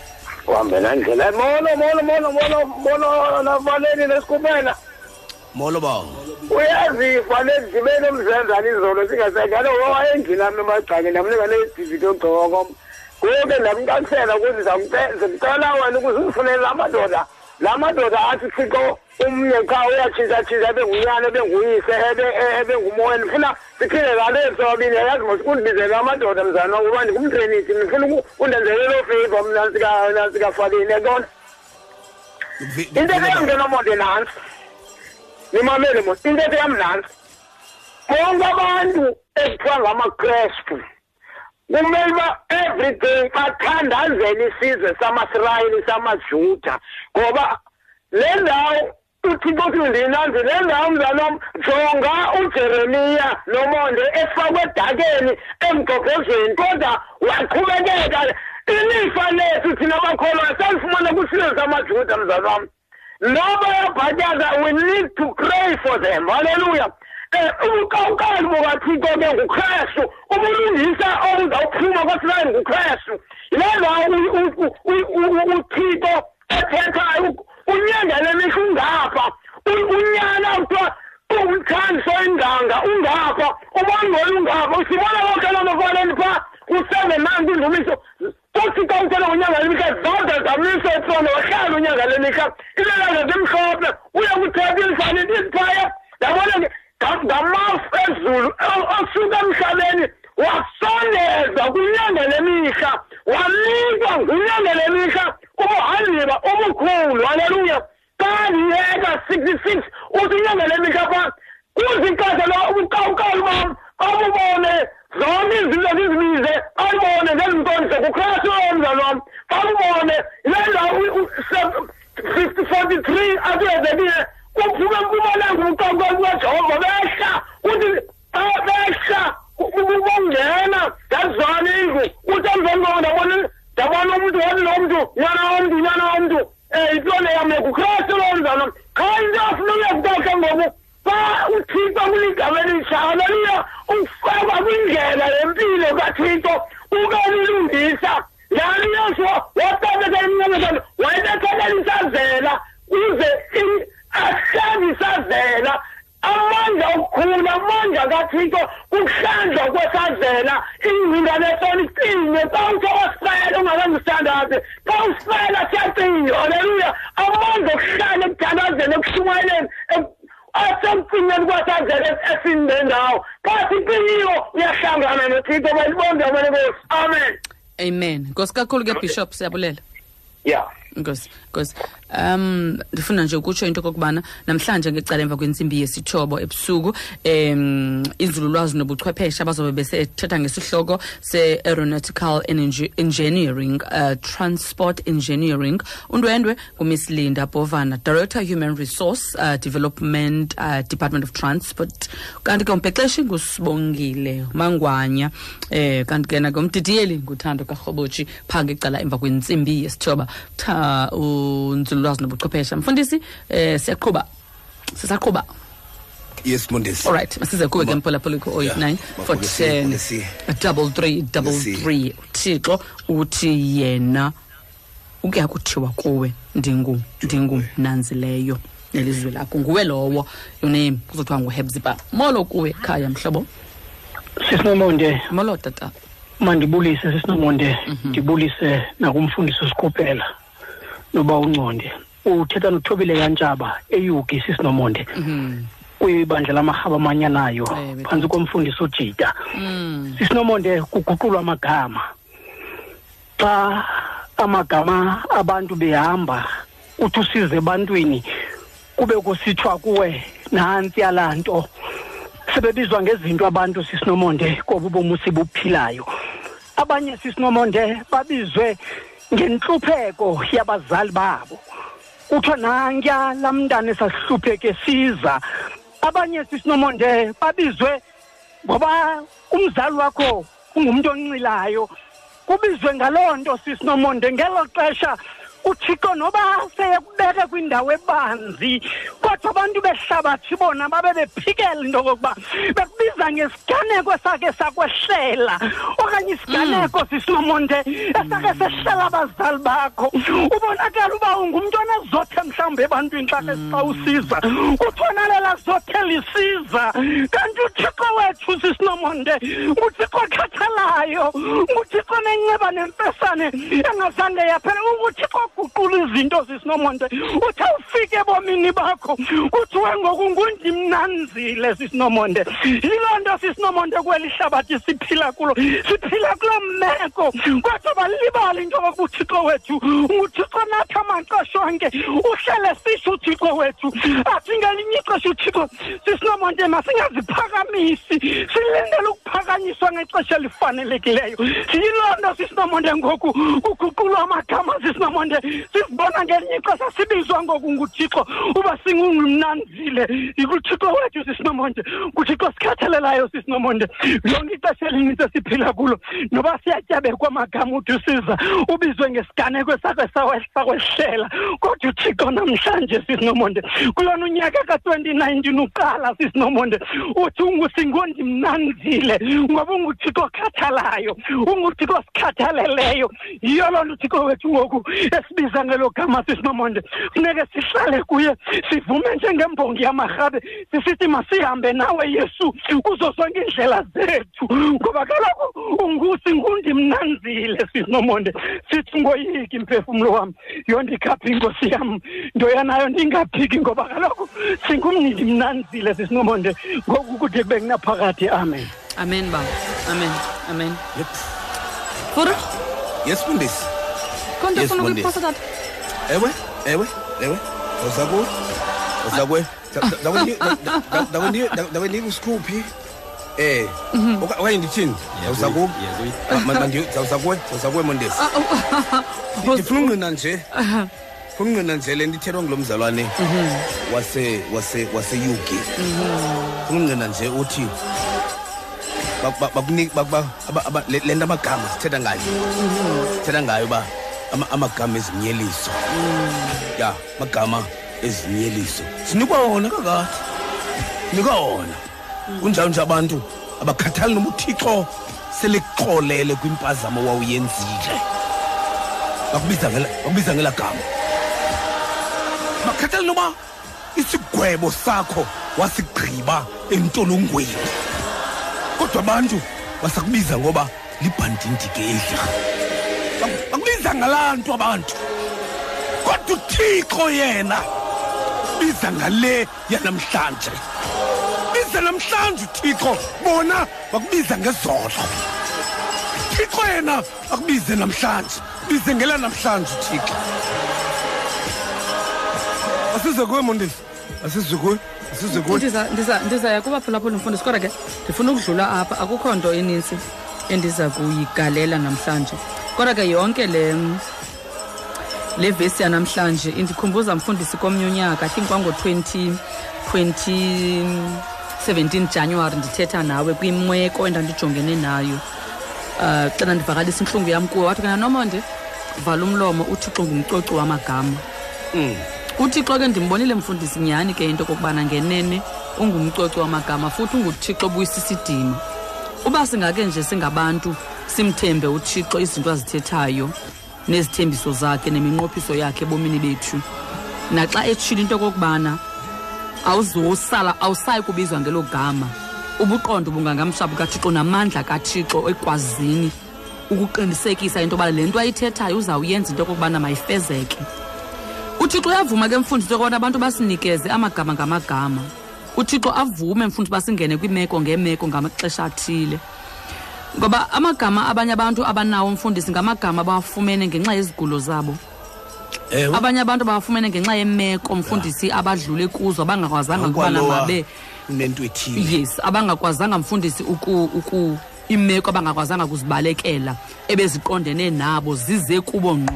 uhambe laa ndlela molo molo molo molo molo navaleni nesikhuphela molo bawo uyazifa lezibele emzenzana izolo singasekalo wayendlini ami emagcake ndamnika nedividi ogcokom ngoke ndamcacisela ukuthi zimcela wena ukuze undifunele la madoda la madoda athi thixo umnye cha uyatshintshatshintsha ebe ngunyana ebe nguyise ebe- e- ebe ngumoya ndifuna siphinde lale sobabini yazi mos undibizele amadoda mzana ukuba ndingumtrenisi ndifuna uku- undenzele loo favor mna sika- nasikafakini yantona intetho yam ngenomonde nantsi nimamele mos intetho yam nantsi bonke abantu ekuthiwa ngamakrestu kumele uba everyday bathandazele isizwe samasirayeli samajuda ngoba le ndawo uthixo uthi ndinanzi le ndawo mzanam jonga ujeremiya nomonde efakwe edakeni emgogozweni kodwa waqhubekeka. Ilifa lethu thina bakholwa salifumana kwisizwe samajuda mzana wam noba yabhatyaza we need to pray for them. Halleluya um ukawukali bukathixo ke ngukrestu ubulungisa obuzawuphuma kwasirayeli ngukrestu yile ndawo uthixo ethethayo unyangele mihla ungapha. Unyana kuthiwa ungumthandiso inganga ungapha. Ubongoli ungapha. Usibona konke loo mafaleni phaa ku-seven nine kwindumiso uthixo uthele ngonyanga lemika zode zamisa etrona wahlala unyanga lemika ilelanga zimhlophe uya kuthetha ilisane isiphaya yabona ke ngamafu ezulu o- osuka emhlabeni wasondezwa kwinyanga lemihla wanikwa ngunyanga lemihla ubuhandiba obukhulu haleluya kandiyeka 66 uthi inyanga lemihla phaa kuzixesha lo ubuqawuqawu bam babubone zonke izinto zizibize babone ngezinkonzo kukristu omzalo wam babubone le ndawo forty three akuyezekile kuphume empumalanga ubuqawuqawu bukajehova behla uthi xa behla bongena ndazizwana indlu. Uthi emveni koko ndabona ndabona umntu wathi lo mntu nyana womntu nyana womntu. Um yintoni yam kukristu lo mzalo qha into afuneka kutoke ngoku xa uthixo kuligama elitsha haleluya ufakwa kwindlela yempilo kathixo ukelilungisa yani yesu watabeka iminyamezana wayebethekela isazela uze i- ahlanze isazela amandla okukhula amandla kathixo kuhlanjwa kwesazela ingcinga lesona icinwe xa uthe wasifela ungakangistandadi xa usifela siyacinywa haleluya! Amandla okuhlala ekuthandazeni ekushumayeleni asekucinyweni kwasazela esinendawo xa sicinyiwe uyahlangana nothixo balibonge amanenkosi amen. Amen. Nkosi kakhulu ke bishop siyabulela ya nkosi nkosi um ndifuna nje ukutsho into okokubana namhlanje ngecala emva kwentsimbi yesithobo ebusuku um inzululwazi nobuchwepheshe abazobe besethetha ngesihloko se-aeronautical engineering uh, transport engineering. Undwendwe ngumiss linda bovana director human resource uh, development uh, department of transport. Kanti ke umbhexeshi ngusibongile mangwanya eh kanti ke nangomdidiyeli nguthando karhobotshi phaa ngecala emva kwentsimbi yesithoba tha unzululwazi nobuchwepheshe. Mfundisi eh siyaqhuba. Sisaqhuba. Yes mondesi alright masize kuwe ke mphulaphula ku-089 Mfundisi. 410 double three double three. Uthixo uthi yena ukuya kuthiwa kuwe ndingu ndingumnanzileyo nelizwe lakho. Nguwe lowo your name kuzothiwa nguhebziba molo kuwe khaya mhlobo. Sisinomonde molo tata. Mandibulise sisinomonde ndibulise nakumfundisi usikhuphela noba unconde uthetha nothobile kantshaba eyugi sisinomonde. Kwibandla lamarhaba amanyanayo phantsi komfundisi ujida sisinomonde kuguqulwa amagama. Xa amagama abantu behamba uthi usize ebantwini kube kusithiwa kuwe nantsi yalaa nto. Sebebizwa ngezinto abantu sisinomonde kobu bomu sibuphilayo abanye sisinomonde babizwe ngentlupheko yabazali babo. Kuthiwa nankuya laa mntana esahlupheke siza abanye sisinomonde babizwe ngoba umzali wakho ungumntu oncilayo kubizwe ngaloo nto sisinomonde ngelo xesha uthixo noba seyekubeke kwindawo ebanzi kodwa abantu behlabathi bona babe bephikela into okokuba bekubiza ngesiganeko esakhe sakwehlela okanye isiganeko sisinomonde esakhe sehlela abazali bakho. Ubonakala uba ungumntu onezothe mhlawumbi ebantwini xa ke xa usiza kuthiwa nalela zothe lisiza. Kanti uthixo wethu sisinomonde nguthixo okhathalayo nguthixo nenceba nemfesane engazange yaphela unguthixo oguqula izinto sisinomonde uthi ufike ebomini bakho kuthiwe ngoku ngundimnanzile sisinomonde yiloo nto sisinomonde kweli hlabathi siphila kulo siphila kuloo meko kodwa balibala into yokokuba uthixo wethu nguthixo nathi amaxesha onke uhlele sitsho uthixo wethu. Athi ngelinye ixesha uthixo sisinomonde masingaziphakamisi silindele ukuphakanyiswa ngexesha elifanelekileyo. Yiloo nto sisinomonde ngoku kuguqulwa amagama sisinomonde sizibona ngelinye ixesha sibizwa ngoku nguthixo uba singungumnanzile. Ikuthixo wethu sisinomonde. Nguthixo sikhathalelayo sisinomonde. Lonke ixesha elinintsi esiphila kulo noba siyatyabekwa amagama uthi usiza ubizwe ngesiganeko esakhe sakwehlela kodwa uthixo namhlanje sisinomonde. Kulona unyaka ka-twenty nineteen uqala sisinomonde. Uthi ungusingondimnanzile ngoba unguthixo okhathalayo unguthixo osikhathaleleyo yiyo loo nto uthixo wethu ngoku uyasibiza ngelo gama sisinomonde funeke sihlale kuye sivume njengembongi yamarhabe sisithi masihambe nawe yesu kuzo zonke iindlela zethu. Ngoba kaloku ungusingundimnanzile sisinomonde sithi ngoyiki mphefumlo wam yondikhaphi inkosi yam? Ndoyanayo ndingaphiki. Ngoba kaloku singumnindi mnanzile sisinomonde ngoku kude kube kunaphakathi. Amen. Amen baba. Amen. Amen. Fura yes mfundisi konto Yes, funa Mfundisi. ukuyiphosa tata ewe ewe ewe uzakuwe uzakuwe dakwendinika usikhuphi eh oka- okanye ndithini zawuzakuwe zawuzakuwe zawuzakuwe mondesi ndifuna ungqina nje funa ungqina nje le nto ithelwa ngulo mzalwane wase wase wase-uk funa ungqina nje uthi ba- ba- bakunika- ba- ba- aba- aba- le le nto amagama sithetha ngayo sithetha ngayo uba ama- amagama ezinyeliso. Ya amagama ezinyeliso. Sinikwa wona kakade? Sinikwa wona. Kunjalo nje abantu abakhathali noma uthixo selekuxolele kwimpazamo wawuyenzile. Bakubiza ngela gama. Bakhathali noba isigwebo sakho wasigqiba entolongweni. Kodwa abantu basakubiza ngoba libhandindike edla. Bak- bakubiza ngalaa nto abantu. Kodwa uthixo yena biza ngale yanamhlanje. Biza namhlanje uthixo bona bakubiza ngezolo. Uthixo yena akubize namhlanje bize ngela namhlanje uthixo. Asize kuwe mondisi? Asize kuwe? Asize kuwe? Ndiza- ndiza- ndizaya kubaphulaphula mfundisi kodwa ke ndifuna ukudlula apha. Akukho nto enintsi endiza kuyigalela namhlanje. Kodwa ke yonke le le vesi yanamhlanje indikhumbuza mfundisi komnye unyaka i think kwango-20 2017 januwari ndithetha nawe kwimeko endandijongene nayo. Um xana ndivakalisa intlungu yam kuwe. Wathi kena nomonde vala umlomo uthixo ngumcoci wamagama. Uthixo ke ndimbonile mfundisi nyhani ke into kokubana ngenene ungumcoci wamagama futhi unguthixo obuyisisidima. Uba singake nje singabantu simthembe uthixo izinto azithethayo nezithembiso zakhe neminqophiso yakhe ebomini bethu. Naxa etshile into okokubana awuzosala awusayi kubizwa ngelo gama ubuqondo bungangamshaphu kathixo namandla kathixo ekwazini ukuqinisekisa into yoba le nto ayithethayo uzawuyenza into okokubana mayifezeke. Uthixo uyavuma ke mfundisi okubana abantu basinikeze amagama ngamagama. Uthixo avume mfundisi basingene kwimeko ngemeko ngamaxesha athile. Ngoba amagama abanye abantu abanawo mfundisi ngamagama abawafumene ngenxa yezigulo zabo. Ewe. Abanye abantu bawafumene ngenxa yemeko mfundisi abadlule kuzo abangakwazanga ukubana Ukwalowa mabe unento ethile. Yes abangakwazanga mfundisi uku, uku imeko abangakwazanga kuzibalekela ebeziqondene nabo zize kubo ngqo.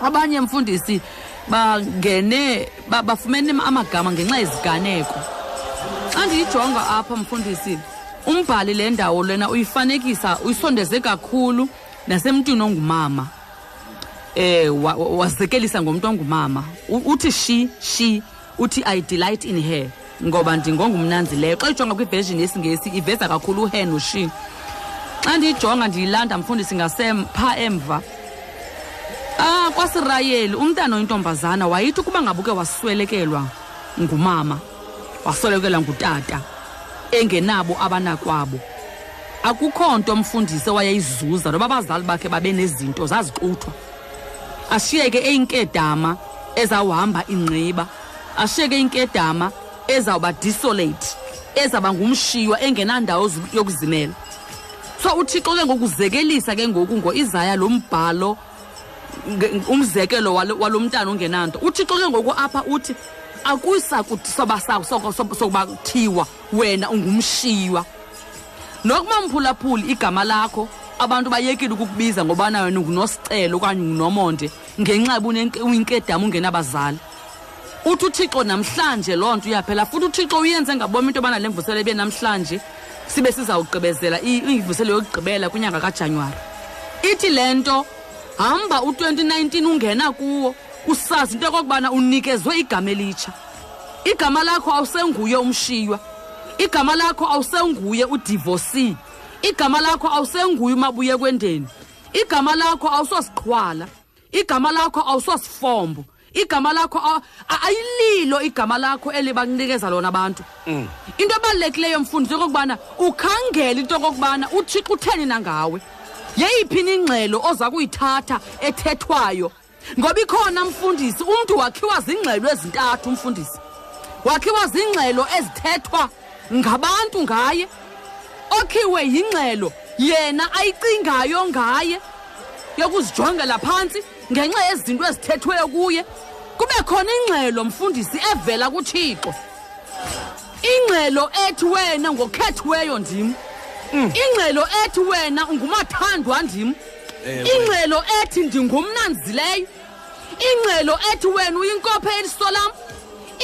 Abanye mfundisi bangene ba- bafumene amagama ngenxa yeziganeko. Xa ndiyijonga apha mfundisi umbhali le ndawo lena uyifanekisa uyisondeze kakhulu nasemntwini ongumama. Eh wa- wa- wazekelisa ngomuntu ongumama. Uthi she she uthi i delight in her ngoba ndingongumnanzileyo xa ijonga kwiversion yesingesi iveza kakhulu uhe noshi xa ndiyijonga ndiyilanda mfundisi ngasempha emva. Ah kwasirayeli umntana oyintombazana wayithi ukuba ngabuke waswelekelwa ngumama waswelekelwa ngutata. Engenabo abanakwabo. Akukho nto mfundisi owayeyizuza noba abazali bakhe babe nezinto zazixuthwa. Ashiyeke eyinkedama ezawuhamba ingqiba. Ashiyeke inkedama ezawuba desolate ezawuba ngumshiywa engenandawo zu- yokuzimela. So uthixo ke ngokuzekelisa ke ngoku ngo-izaya lo mbhalo nge- umzekelo walo walo mntana ongenanto. Uthixo ke ngoku apha uthi akusakuthi soba sa- soko- soba- sokuba kuthiwa wena ungumshiywa nokuba mphulaphuli igama lakho abantu bayekile ukukubiza ngobana wena ungunosicelo okanye ungunomonde ngenxa yoba unenke- uyinkedama ungenabazali. Uthi uthixo namhlanje loo nto uyaphela futhi uthixo uyenze ngabom into yobana le mvuselo ibe namhlanje sibe sizawugqibezela i- imvuselo yokugqibela kwinyanga kajanuwari. Ithi le nto hamba u-2019 ungena kuwo usazi into yokokubana unikezwe igama elitsha. Igama lakho awusenguye umshiywa igama lakho awusenguye udivorcee. Igama lakho awusenguye umabuye kwendeni. Igama lakho awusosiqhwala. Igama lakho awusosifombo. Igama lakho aw- a- ayililo igama lakho elibakunikeza lona abantu. Mm. into ebalulekileyo mfundisi okokubana ukhangele into okokubana uthixo utheni nangawe. Yeyiphi na ingxelo oza kuyithatha ethethwayo? Ngoba ikhona mfundisi umntu wakhiwa zingxelo ezintathu mfundisi. Wakhiwa zingxelo ezithethwa ngabantu ngaye. Okhiwe yingxelo yena ayicingayo ngaye. Yokuzijongela phantsi ngenxa yezinto ezithethweyo kuye. Kube khona ingxelo mfundisi evela kuthixo. Ingxelo ethi wena ngokhethiweyo ndim. Ingxelo ethi wena ungumathandwa ndim. Ewe. ingxelo ethi ndingumnanzileyo. Ingxelo ethi wena uyinkopheliso lam.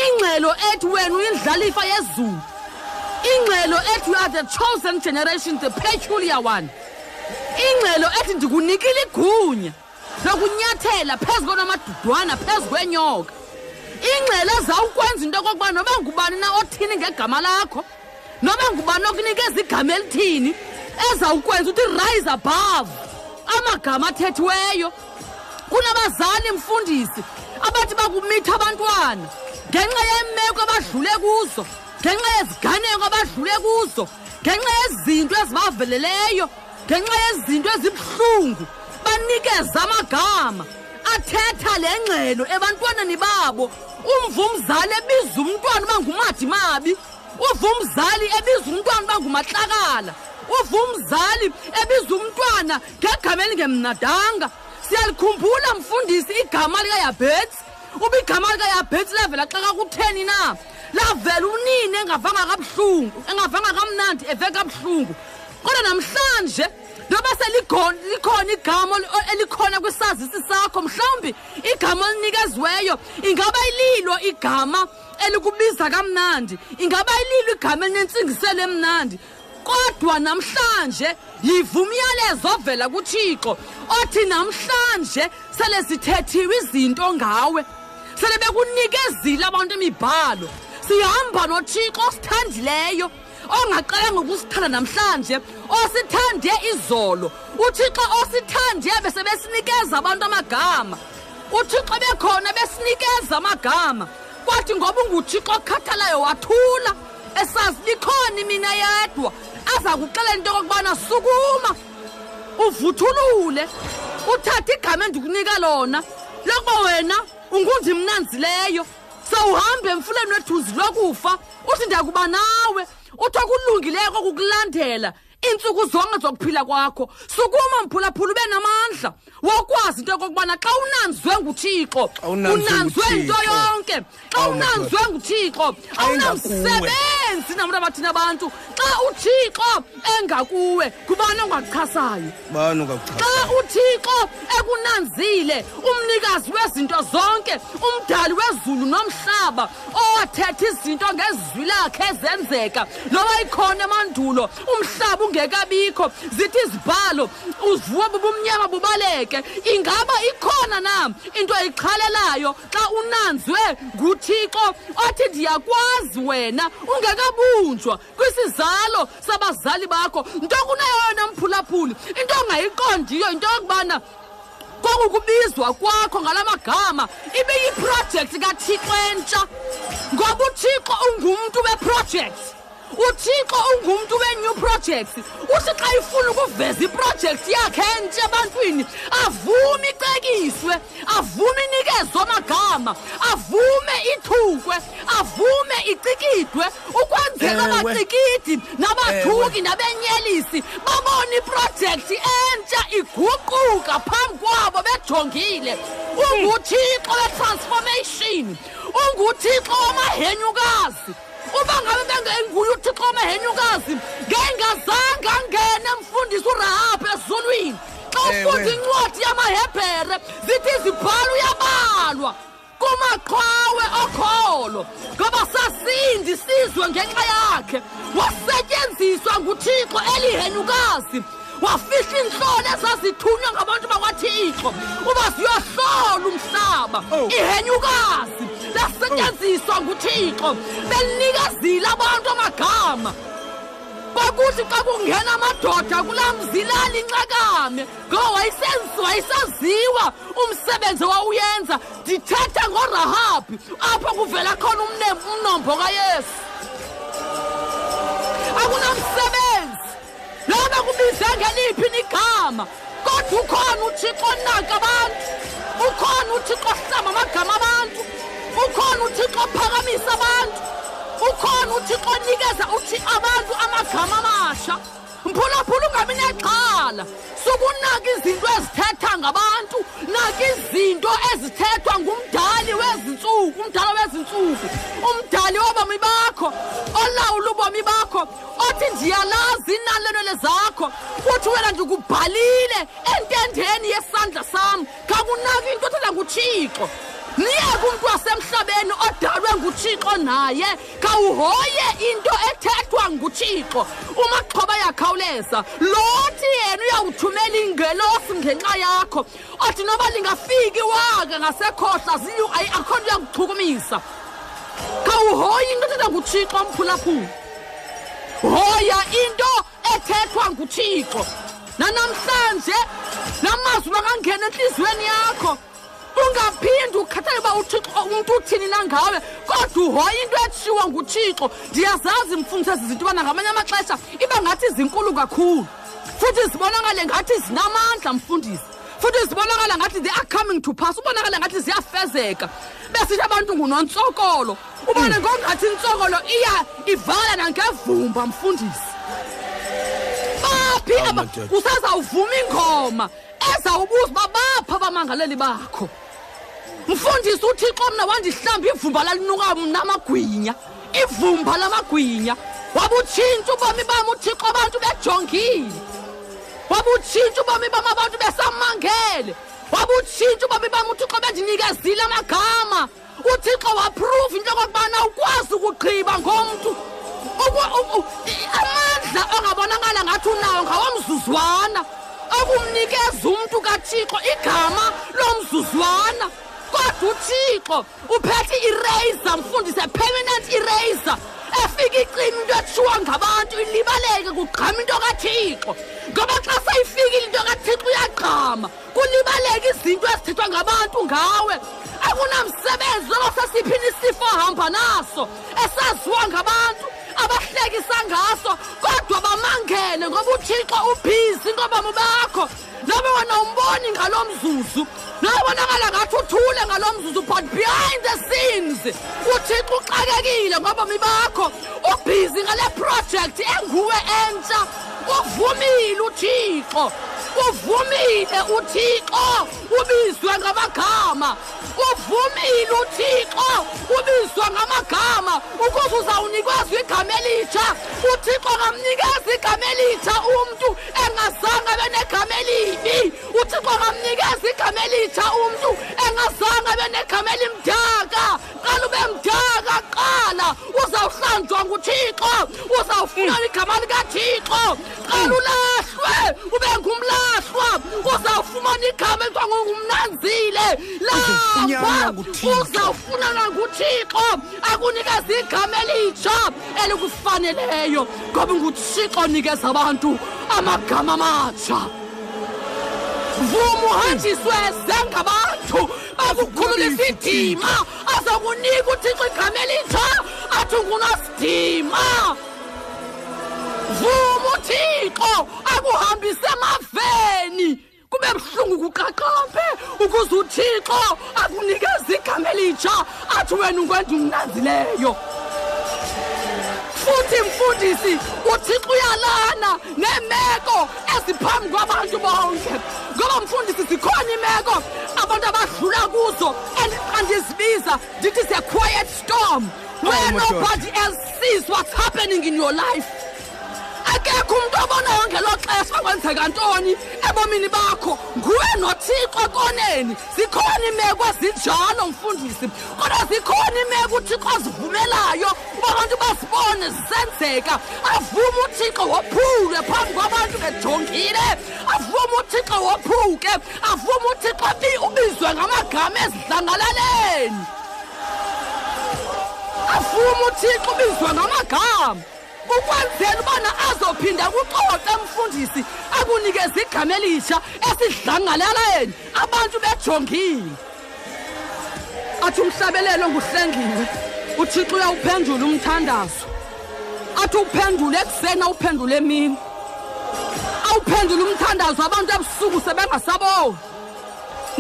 Ingxelo ethi wena uyindlalifa yezulu. Ingxelo ethi you are the chosen generation the peculiar one. Ingxelo ethi ndikunikile igunya lokunyathela phezu konamadudwana phezu kwenyoka. Ingxelo ezawukwenza into yokokuba noba ngubani na othini ngegama lakho noba ngubani okunikeza igama elithini ezawukwenza uthi rise above amagama athethiweyo. Kunabazali mfundisi abathi bakumitha abantwana ngenxa yeemeko abadlule kuzo. Ngenxa yeziganeko abadlule kuzo ngenxa yezinto ezibaveleleyo ngenxa yezinto ezibuhlungu banikeza amagama athetha le ngxelo ebantwaneni babo. Umva umzali ebiza umntwana uba ngumadimabi uva umzali ebiza umntwana uba ngumatlakala uva umzali ebiza umntwana ngegama elingemnadanga. Siyalikhumbula mfundisi igama likayabhetsi uba igama likayabhetsi lavela xa kakutheni na? Lavela unini engavanga kabuhlungu engavanga kamnandi eve kabuhlungu. Kodwa namhlanje noba selikhona likhona igama ol- elikhona kwisazisi sakho mhlawumbi igama elinikeziweyo ingaba ililo igama elikubiza kamnandi ingaba ililo igama elinentsingiselo emnandi. Kodwa namhlanje yiva umyalezo ovela kuthixo othi namhlanje sele zithethiwe izinto ngawe. Sele bekunikezile abantu imibhalo. Sihamba nothixo osithandileyo ongaqalanga ukusithanda namhlanje osithande izolo. Uthixo osithande besebesinikeza abantu amagama. Uthixo bekhona besinikeza amagama. Kwathi ngoba unguthixo okhathalayo wathula esazi likhona imina yedwa aza kuxelela into yokokubana sukuma uvuthulule uthathe igama endikunika lona lokuba wena ungundimnanzileyo sewuhambe emfuleni wethuzi lokufa uthi ndiyakuba nawe uthi okulungileyo kokukulandela iintsuku zonke zokuphila kwakho. Sukuma mphulaphula ube namandla. Wokwazi into yokokubana xa unanziwe nguthixo yinto nguThixo. yonke. Xa unanziwe nguthixo awunamsebenzi namuntu abathini abantu xa uthixo engakuwe kubani ongakuchasayo? Xa uthixo ekunanzile umnikazi wezinto zonke umdali wezulu nomhlaba owathetha izinto ngezwi lakhe ezenzeka loba ikhona emandulo umhlaba ungekabikho zithi izibhalo uvuwe bubumnyama bubaleke. Ingaba ikhona na? Into eyiqhalelayo xa unanziwe nguthixo othi ndiyakwazi wena ungekabunjwa kwisizalo sabazali bakho. Nto kunayona mphulaphuli into ongayiqondiyo into yokubana kokukubizwa kwakho ngala magama ibe yiprojekthi kathixo entsha. Ngoba uthixo ungumntu weprojekthi uthixo ungumntu we-new projects. Uthi xa ifuna ukuveza iprojekthi yakhe entsha ebantwini avume icekiswe avume inikezwe amagama avume ithukwe avume icikidwe ukwenzela abacikidi nabathuki nabenyelisi babone iprojekthi entsha iguquka phambi kwabo bejongile. Unguthixo wetransformation unguthixo wamahenyukazi. Uba ngabe bengenguye uthixo wamahenyukazi ngengazange angene mfundisi urahabhu ezulwini. Xa ufunda incwadi yamahebhere zithi izibhalo uyabalwa kumaqhawe okholo ngoba sasindi sizwe ngenxa yakhe. Wasetyenziswa nguthixo elihenyukazi wafihla iintlolo ezazithunywa ngabantu bakwathixo. Uba ziyohlola umhlaba. Ihenyukazi lasetyenziswa nguthixo. Belinikezile abantu amagama. Kwakuthi xa kungena amadoda kulaa mzilali incakame wayesaziwa umsebenzi owawuyenza. Ndithetha ngorahabhi apho kuvela khona umnombo kayesu. Akunamsebenzi. Noba kubize ngeliphi nigama kodwa ukhona uthixo onaka abantu. Ukhona uthixo ohlamba amagama abantu. Ukhona uthixo ophakamisa abantu. Ukhona uthixo onikeza uthi abantu amagama amasha. Mphulaphula ungabi nexhala. Sukunaka izinto ezithetha ngabantu naka izinto ezithethwa ngumdali wezintsuku umdala wezintsuku umdali wobomi bakho olawula ubomi bakho othi ndiyalazi inalelwele zakho. Uthi wena ndikubhalile entendeni yesandla sam. Kakunaka into othetha nguthixo. Niyeke umntu wasemhlabeni odalwe nguthixo naye khawuhoye into ethethwa nguthixo. Umaxhoba yakhawuleza lothi yena uyawuthumela ingelosi ngenxa yakho othi noba lingafiki waka ngasekhohla ziyu- ayi- akho nto yakuchukumisa khawuhoye into ethetha nguthixo mphulaphula hoya into ethethwa nguthixo. Nanamhlanje namazwi makangena entliziyweni yakho. Ungaphindi ukhathale uba uthixo umntu uthini na ngawe kodwa uhoya into etshiwo nguthixo. Ndiyazazi mfundisi ezi zinto ubana ngamanye amaxesha iba ngathi zinkulu kakhulu. Futhi zibonakale ngathi zinamandla mfundisi. Futhi zibonakala ngathi they are coming to pass ubonakale ngathi ziyafezeka. Besithi abantu ngunontsokolo. Ubone ngongathi intsokolo iya ivala nangevumba mfundisi. Baphi aba madoda. usazawuvuma ingoma ezawubuza uba bapha abamangaleli bakho? Mfundisi uthixo mna wandihlamba ivumba lalinuka mna amagwinya. Ivumba lamagwinya. Wabutshintsha ubomi bam uthixo abantu bejongile. Wabutshintsha ubomi bam abantu besamangele. Wabutshintsha ubomi bam uthixo bendinikezile amagama. Uthixo waphruva into yokokubana ukwazi ukugqiba ngomntu. Amandla angabonakala ngathi unawo ngawomzuzwana. Okumnikeza umntu kathixo igama lomzuzwana. Kodwa uthixo uphethe ireyza mfundise permanent ireyza efika icima into etshiwo ngabantu ilibaleke kugqama into kathixo. Ngoba xa seyifikile into kathixo uyagqama kulibaleke izinto ezithethwa ngabantu ngawe. Akunamsebenzi noba sesiphini isifo ahamba naso esaziwa ngabantu abahlekisa ngaso. Kodwa bamangele ngoba uthixo ubhizi ngobomi bakho. Noba wena umboni ngalo mzuzu nobonakala ngathi uthule ngalo mzuzu but behind the scenes uthixo uxakekile ngobomi bakho. Ubhizi ngale project enguwe entsha. Uvumile uthixo uvumile uthixo ubizwe ngamagama uvumile uthixo ubizwe ngamagama ukuze uzawunikezwa igama elitsha. Uthixo ngamnikeza igama elitsha umntu engazange abe negama elibi. Uthixo ngamnikeza igama elitsha umntu engazange abe negama elimdaka. Qala ube mdaka qala. Uzawuhlanjwa nguthixo uzawufumana igama likathixo. Qala ulahlwe ube ngumlahlwa uzawufumana igama ekuthiwa ngungumnanzile Uzofunyanwa lapha nguThixo. uzawufunana nguthixo akunikeza igama elitsha elikufaneleyo ngoba nguthixo onikeza abantu amagama amatsha. Vuma uhanjiswe zengabantu bakukhulula isidima. azokunika uthixo igama elitsha. Athi ngunosidima vuma uthixo akuhambise emaveni kube buhlungu kuqaqambe ukuze uthixo akunikeze igama elitsha athi wena ungwenza umnanzileyo. Futhi mfundisi uthixo uyalana neemeko eziphambi kwabantu bonke. Ngoba mfundisi zikhona iimeko abantu abadlula kuzo and andizibiza ndithi is a quiet storm where Awu, madoda. nobody else sees what's happening in your life. Akekho umntu obonayo ngelo xesha kwenzeka ntoni ebomini bakho? Nguwe nothixo koneni. Zikhona iimeko ezinjalo mfundisi. Kodwa zikhona iimeko uthixo azivumelayo uba abantu bazibone zisenzeka. Avume uthixo wophulwe phambi kwabantu bejongile. Avume uthixo wophuke. Avume uthixo bi- ubizwe ngamagama ezidlangalaleni. Avume uthixo ubizwe ngamagama. Ukwenzela ubana azophinda kuxoxe mfundisi akunikeza igama elisha esidlangalaleni. Abantu bejongile. Athi umhlabelelo nguhlengiwe uthixo uyawuphendula umthandazo. Athi uphendule ekuseni awuphendule emini. Awuphendule umthandazo abantu ebusuku sebengasaboni.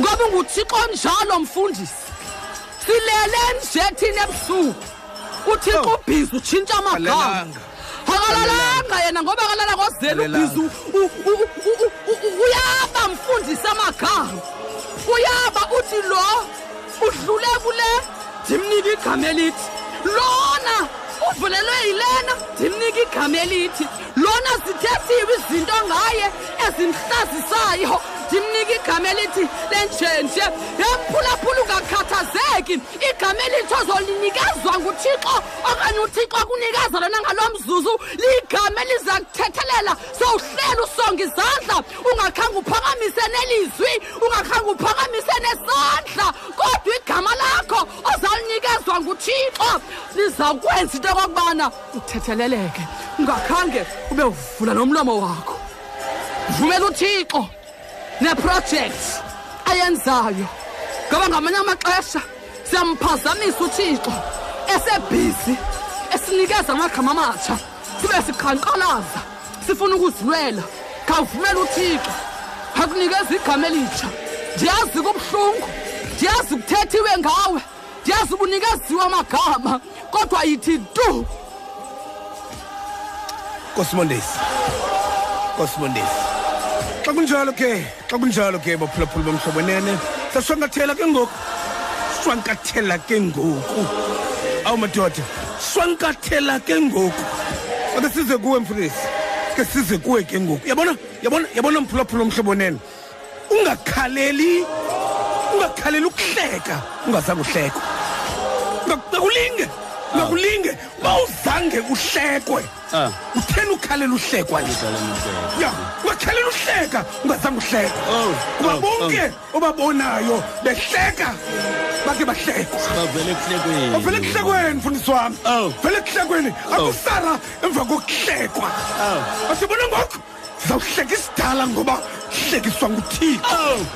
Ngoba unguthixo njalo mfundisi. Silele nje thina ebusuku. Uthixo ubhizi utshintsha amagama. Akalalanga yena ngoba kalala ngozela ubhizi uyaba mfundisi amagama. Uyaba uthi lo udlule kule ndimnika igama elithi. Lona uvulelwe yilena ndimnika igama elithi. Lona zithethiwe izinto ngaye ezimhlazisayo. Ndimnika igama elithi lenjenje yemphulaphula ungakhathazeki. Igama elithi ozolinikezwa nguthixo okanye uthixo akunikeza lona ngalo mzuzu. Ligama eliza kuthethelela sowuhlela usonga izandla ungakhange uphakamise nelizwi ungakhange uphakamise nesandla. Kodwa igama lakho ozalinikezwa nguthixo lizawukwenza into yokokubana uthetheleleke ungakhange ube uvula nomlomo wakho. Vumela uthixo. Neprojekthi ayenzayo. Ngoba ngamanye amaxesha siyamphazamisa uthixo esebhizi esinikeza amagama amatsha sibe siqhankqalaza sifuna ukuzilwela. Khawuvumela uthixo akunikeza igama elitsha. Ndiyazi kubuhlungu ndiyazi kuthethiwe ngawe ndiyazi ubunikeziwe amagama kodwa yithi tu. Kosimondesi kosimondesi xa kunjalo ke xa kunjalo ke baphulaphula bomhlobo nene sashwankathela ke ngoku. Shwankathela ke ngoku. Awu madoda shwankathela ke ngoku. Ake size kuwe mfundisi. Ke size kuwe ke ngoku. Yabona yabona yabona mphulaphula omhlobo nene ungakhaleli ungakhaleli ukuhleka. Ungazange uhlekwe. Ngakulinge ngakulinge. Uba uzange uhlekwe. Utheni ukhalela uhlekwa nje ya ungakhalela uhleka ungazange uhlekwa kuba bonke obabonayo behleka bake bahlekwa. Bavele ekuhlekweni bavele ekuhlekweni mfundisi wami. Vele ekuhlekweni akusara emva kokuhlekwa. Asibona ngoku zawuhleka isidala ngoba hlekiswa nguthixo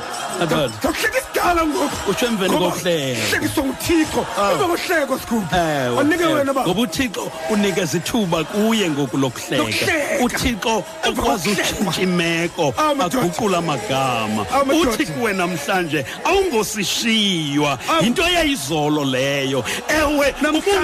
zawuhleka isidala ngoku utsho emveni Ngoba kokuhleka. hlekiswa nguthixo emva kohleko sikhuphi wanike wena ba ngoba uthixo unikeza ithuba kuye ngoku lokuhleka. Lokuhleka. uthixo Emva ukwazi kokuhlekwa. utshintsha imeko aguqula amagama. Awu, madoda. uthi kuwe namhlanje awungosishiywa. Yinto yayizolo leyo. Ewe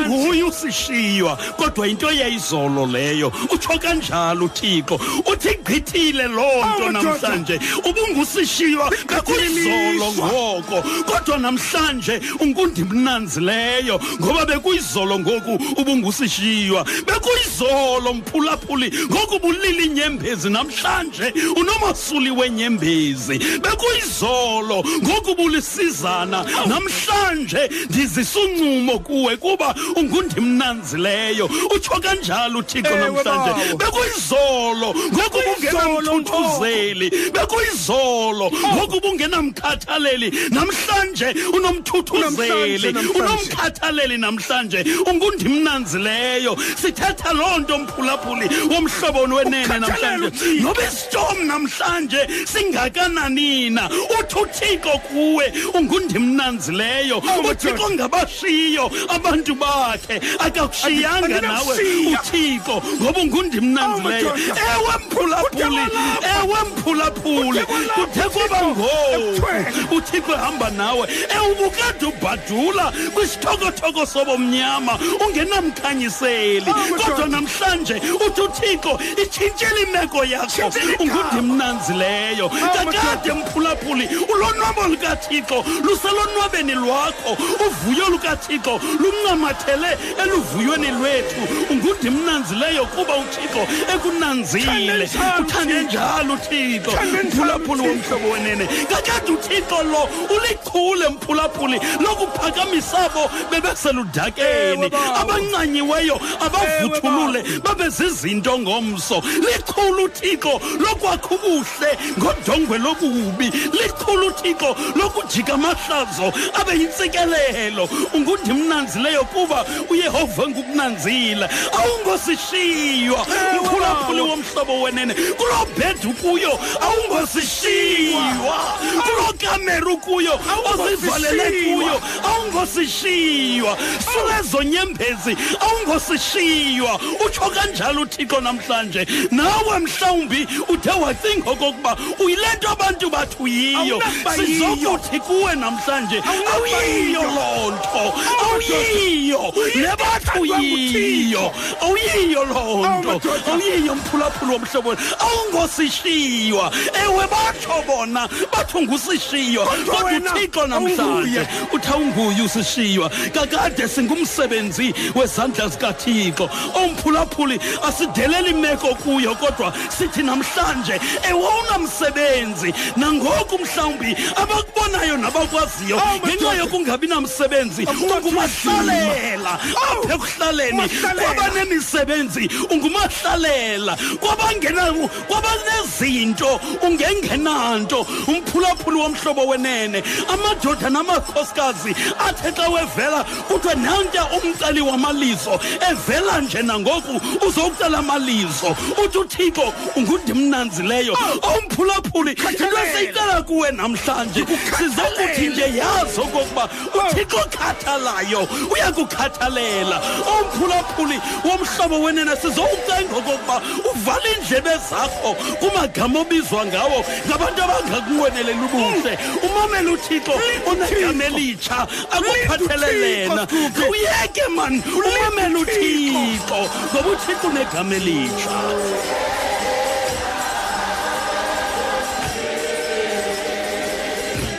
ubunguye usishiywa kodwa yinto yayizolo leyo. Utsho kanjalo uthixo uthi gqithile loo nto madoda. namhlanje. Ubungusishiywa bekuyizolo ngoko. Kodwa namhlanje ungundimnanzileyo ngoba bekuyizolo ngoku ubungusishiywa bekuyizolo mphulaphuli ngoku bulili inyembezi namhlanje unomasuli wenyembezi. Bekuyizolo ngoku bulisizana. Namhlanje ndizisa uncumo kuwe kuba ungundimnanzileyo utsho kanjalo uthixo Ewe, namhlanje. bawo. bekuyizolo ngoku bungenamthuthuzeli bekuyizolo Oh. ngoku bungenamkhathaleli namhlanje unomthuthuzeli Namhlanje, namhlanje. unomkhathaleli namhlanje ungundimnanzileyo sithetha loo nto mphulaphuli womhlobo wenene Ukhathalelo, namhlanje Thixo. noba isitom namhlanje singakananina uthi uthixo kuwe ungundimnanzileyo uthixo ngabashiyo abantu bakhe akakushiyanga Andi- nawe andinakushiya. uthixo ngoba ungundimnanzileyo Oh, madoda. ewe mphulaphuli ewe mphulaphuli kuthe kwaba ngoku uthixo ehamba nawe. Ewubukade ubhadula kwisithokotoko sobomnyama ungenamkhanyiseli. Kodwa namhlanje uthi uthixo itshintshele imeko yakho. Ungundimnanzileyo kakade mphulaphuli ulonwabo lukathixo luselonwabeni lwakho. Uvuyo lukathixo luncamathele eluvuyweni lwethu. Ungundimnanzileyo kuba uthixo ekunanzile. Uthande njalo uthixo mphulaphuli womhlobo wenene. Kakade uthixo lo ulichule mphulaphuli lokuphakamisa abo bebeseludakeni abancanyiweyo abavuthulule babe zizinto ngomso. Likhulu uthixo lokwakha ubuhle ngodongwe lobubi. Likhulu uthixo lokujika amahlazo abe yintsikelelo. Ungundimnanzileyo kuba uyehova ngukunanzila awungosishiywa mphulaphuli womhlobo wenene. Kuloo bhedi ukuyo awungosishiywa kuloo kamera ukuyo ozivalele kuyo awungosishiywa sulezo nyembezi awungosishiywa utsho kanjalo uthixo namhlanje. Nawe mhlawumbi uthe wacinga okokuba uyile nto abantu bathi uyiyo. Awunakuba yiyo. sizokuthi kuwe namhlanje awuyiyo loo nto. Awuyiyo. nebathi uyiyo. Awuyiyo loo nto. Awuyiyo mphulaphula womhlobo awungosishiywa ewe batsho bona bathi ungusishiywa kodwa wena uthixo namhlanje awunguye. uthi awunguye usishiywa kakade singumsebenzi wezandla zikathixo. Omphulaphuli asideleli imeko kuyo kodwa sithi namhlanje ewe unamsebenzi. Nangoku mhlawumbi abakubonayo nabakwaziyo ngenxa yokungabi namsebenzi ungumahlalela. Apha ekuhlaleni kwabanemisebenzi ungumahlalela. Kwabangena kwabanezinto ungengenanto umphulaphuli womhlobo wenene amadoda namakhosikazi athe xa wevela kuthiwe nanka umceli wamalizo evela nje nangoku uzokucela amalizo. Uthi uthixo ungundimnanzileyo omphulaphuli into esiyicela kuwe namhlanje sizokuthi nje yazi okokuba uthixo khathalayo uyakukhathalela. Omphulaphuli womhlobo wenene sizowucenga okokuba uvale iindlebe zakho kumagama obizwa ngawo ngabantu abangakunqwenelela ubuhle. Umamele uthixo unegama elitsha akuphathele lena. khawuyeke mani umamele uthixo ngoba uthixo unegama elitsha.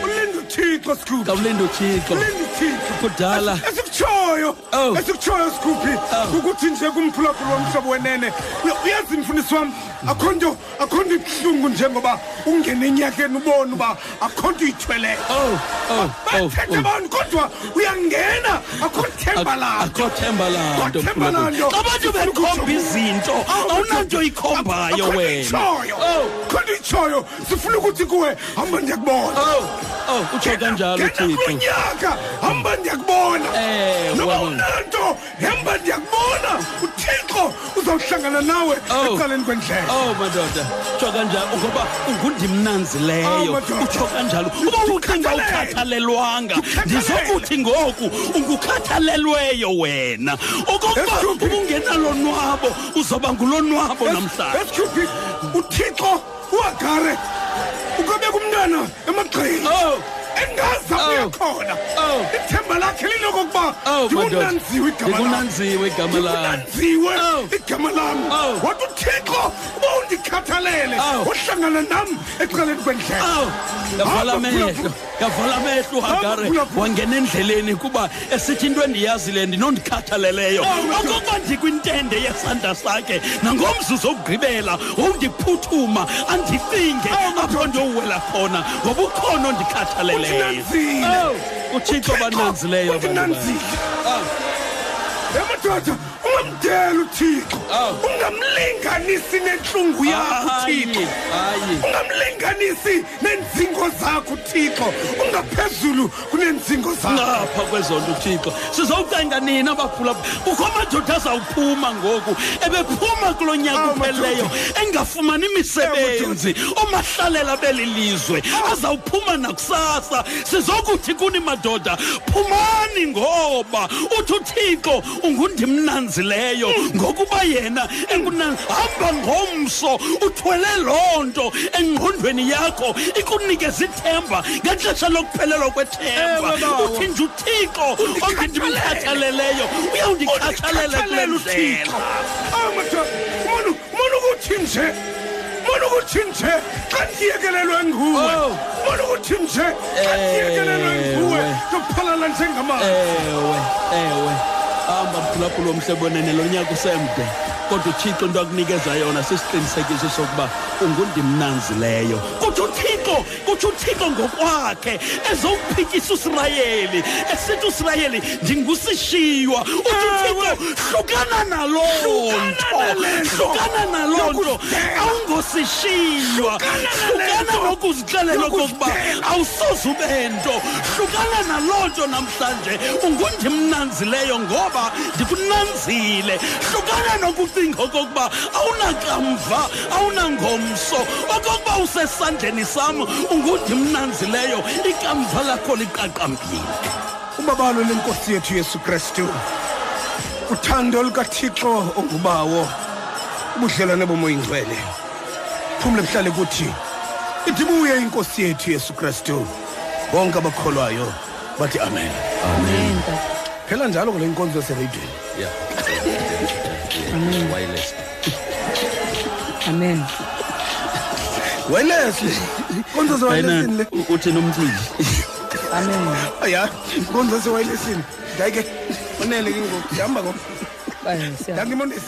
Ulinda uthixo skhuphi kawulinda uthixo. Ulinda uthixo kudala. Esikutshoyo Oh. esikutshoyo skhuphi ukuthi nje kumphulaphula womhlobo wenene. Uya- uyazi mfundisi wam akho nto akho nto ibuhlungu njengoba ungene enyakeni ubone uba akho nto uyithweleyo bathethe abantu kodwa uyangena? Akho themba lanto akho themba lanto Akho themba lanto. xa abantu bekhomba izinto. Awunanto ikhombayo Akho nto wena. itshoyo akho nto itshoyo sifuna ukuthi kuwe hamba ndiyakubona oh utsho kanjalo ngena uthixo kulo nyaka hamba ndiyakubona Eh, noba wena. unanto hamba ndiyakubona uthixo uzawuhlangana nawe ecaleni kwendlela. Oh madoda. Utsho kanjalo ngoba ungundimnanzileyo madoda. utsho kanjalo. Uba ucinga ukhathalelwanga ndizokuthi ngoku ungukhathalelweyo wena. Okokuba ubungenalo nwabo uzoba ngulonwabo namhlanje. eskhuphi uthixo uagare ukabeka umntwana emagxeni. Engaza uyakhona ithemba lakhe linokokuba ndikunanziwe igama lam ndikunanziwe igama lam ndikunanziwe igama lam wathi uthixo uba undikhathalele uhlangana nam ecaleni kwendlela. Yavala Hamba, amehlo yavala amehlo uhagare wangena endleleni kuba esithi into endiyazileyo ndinondikhathaleleyo. Okokuba ndikwintende yesandla sakhe nangomzuzu okugqibela wowundiphuthuma andicinge apho ndiyowuwela khona ngoba ukhona ondikhathaleleyo Utinanzile. Oh, uthixo bananzileyo abantu bam. emadoda ungamdela uthixo. Ungamlinganisi nentlungu yakho Hayi, uthixo hayi. ungamlinganisi neenzingo zakho uthixo ungaphezulu kuneenzingo zakho. Ngapha kwezonto uthixo sizowucenga nina abaphula. Kukho amadoda azawuphuma ngoku ebephuma kulo nyaka uphelileyo engafumani imisebenzi omahlalela beli lizwe. Azawuphuma nakusasa. Sizokuthi kuni madoda phumani ngoba uthi uthixo ungundimnanzileyo ngokuba yena engunan hamba ngomso uthwele loo nto engqondweni yakho ikunikeza ithemba ngexesha lokuphelelwa kwethemba. Uthi nje uthixo ongindimkhathaleleyo uyawundikhathalela kule ndlela. amadoda umane umane ukuthi nje umane ukuthi nje xa ndiyekelelwe nguwe umane ukuthi nje xa ndiyekelelwe nguwe ndophalala njengamanzi ewe ewe. Hamba mphulaphula omhlebonene lo nyaka usemde. Kodwa uthixo into akunikeza yona sisiqinisekiso sokuba ungundimnanzileyo kuthi uthixo uthixo kutsho uthixo ngokwakhe ezowuphikisa usirayeli. Esithi usirayeli ndingusishiywa. Uthi uthixo hlukana naloo nto hlukana naloo nto. Awungosishiywa. Hlukana nokuzixelela okokuba awusoze ube nto. Hlukana naloo nto namhlanje. Ungundimnanzileyo ngoba ndikunanzile. Hlukana nokucinga okokuba awunakamva awunangomso. Okokuba usesandleni sam ungundimnanzileyo ikamva lakho liqaqambile. Ubabalo lenkosi yethu yesu kristu uthando lukathixo ongubawo ubudlelwane bomoya ingcwele phumle buhlale kuthi ithi buye inkosi yethu yesu kristu. Bonke abakholwayo bathi amen. Amen. Phela njalo kule nkonzo yasereyidweni Amen. wireless. Amen. Welesle nkonzo sewayilesini le. Uthini umcili amen. Aya nkonzo sewayilesini dayi ke onele ke ngoku. Ndihamba ngoku Bye, siya- Ndakubonisa.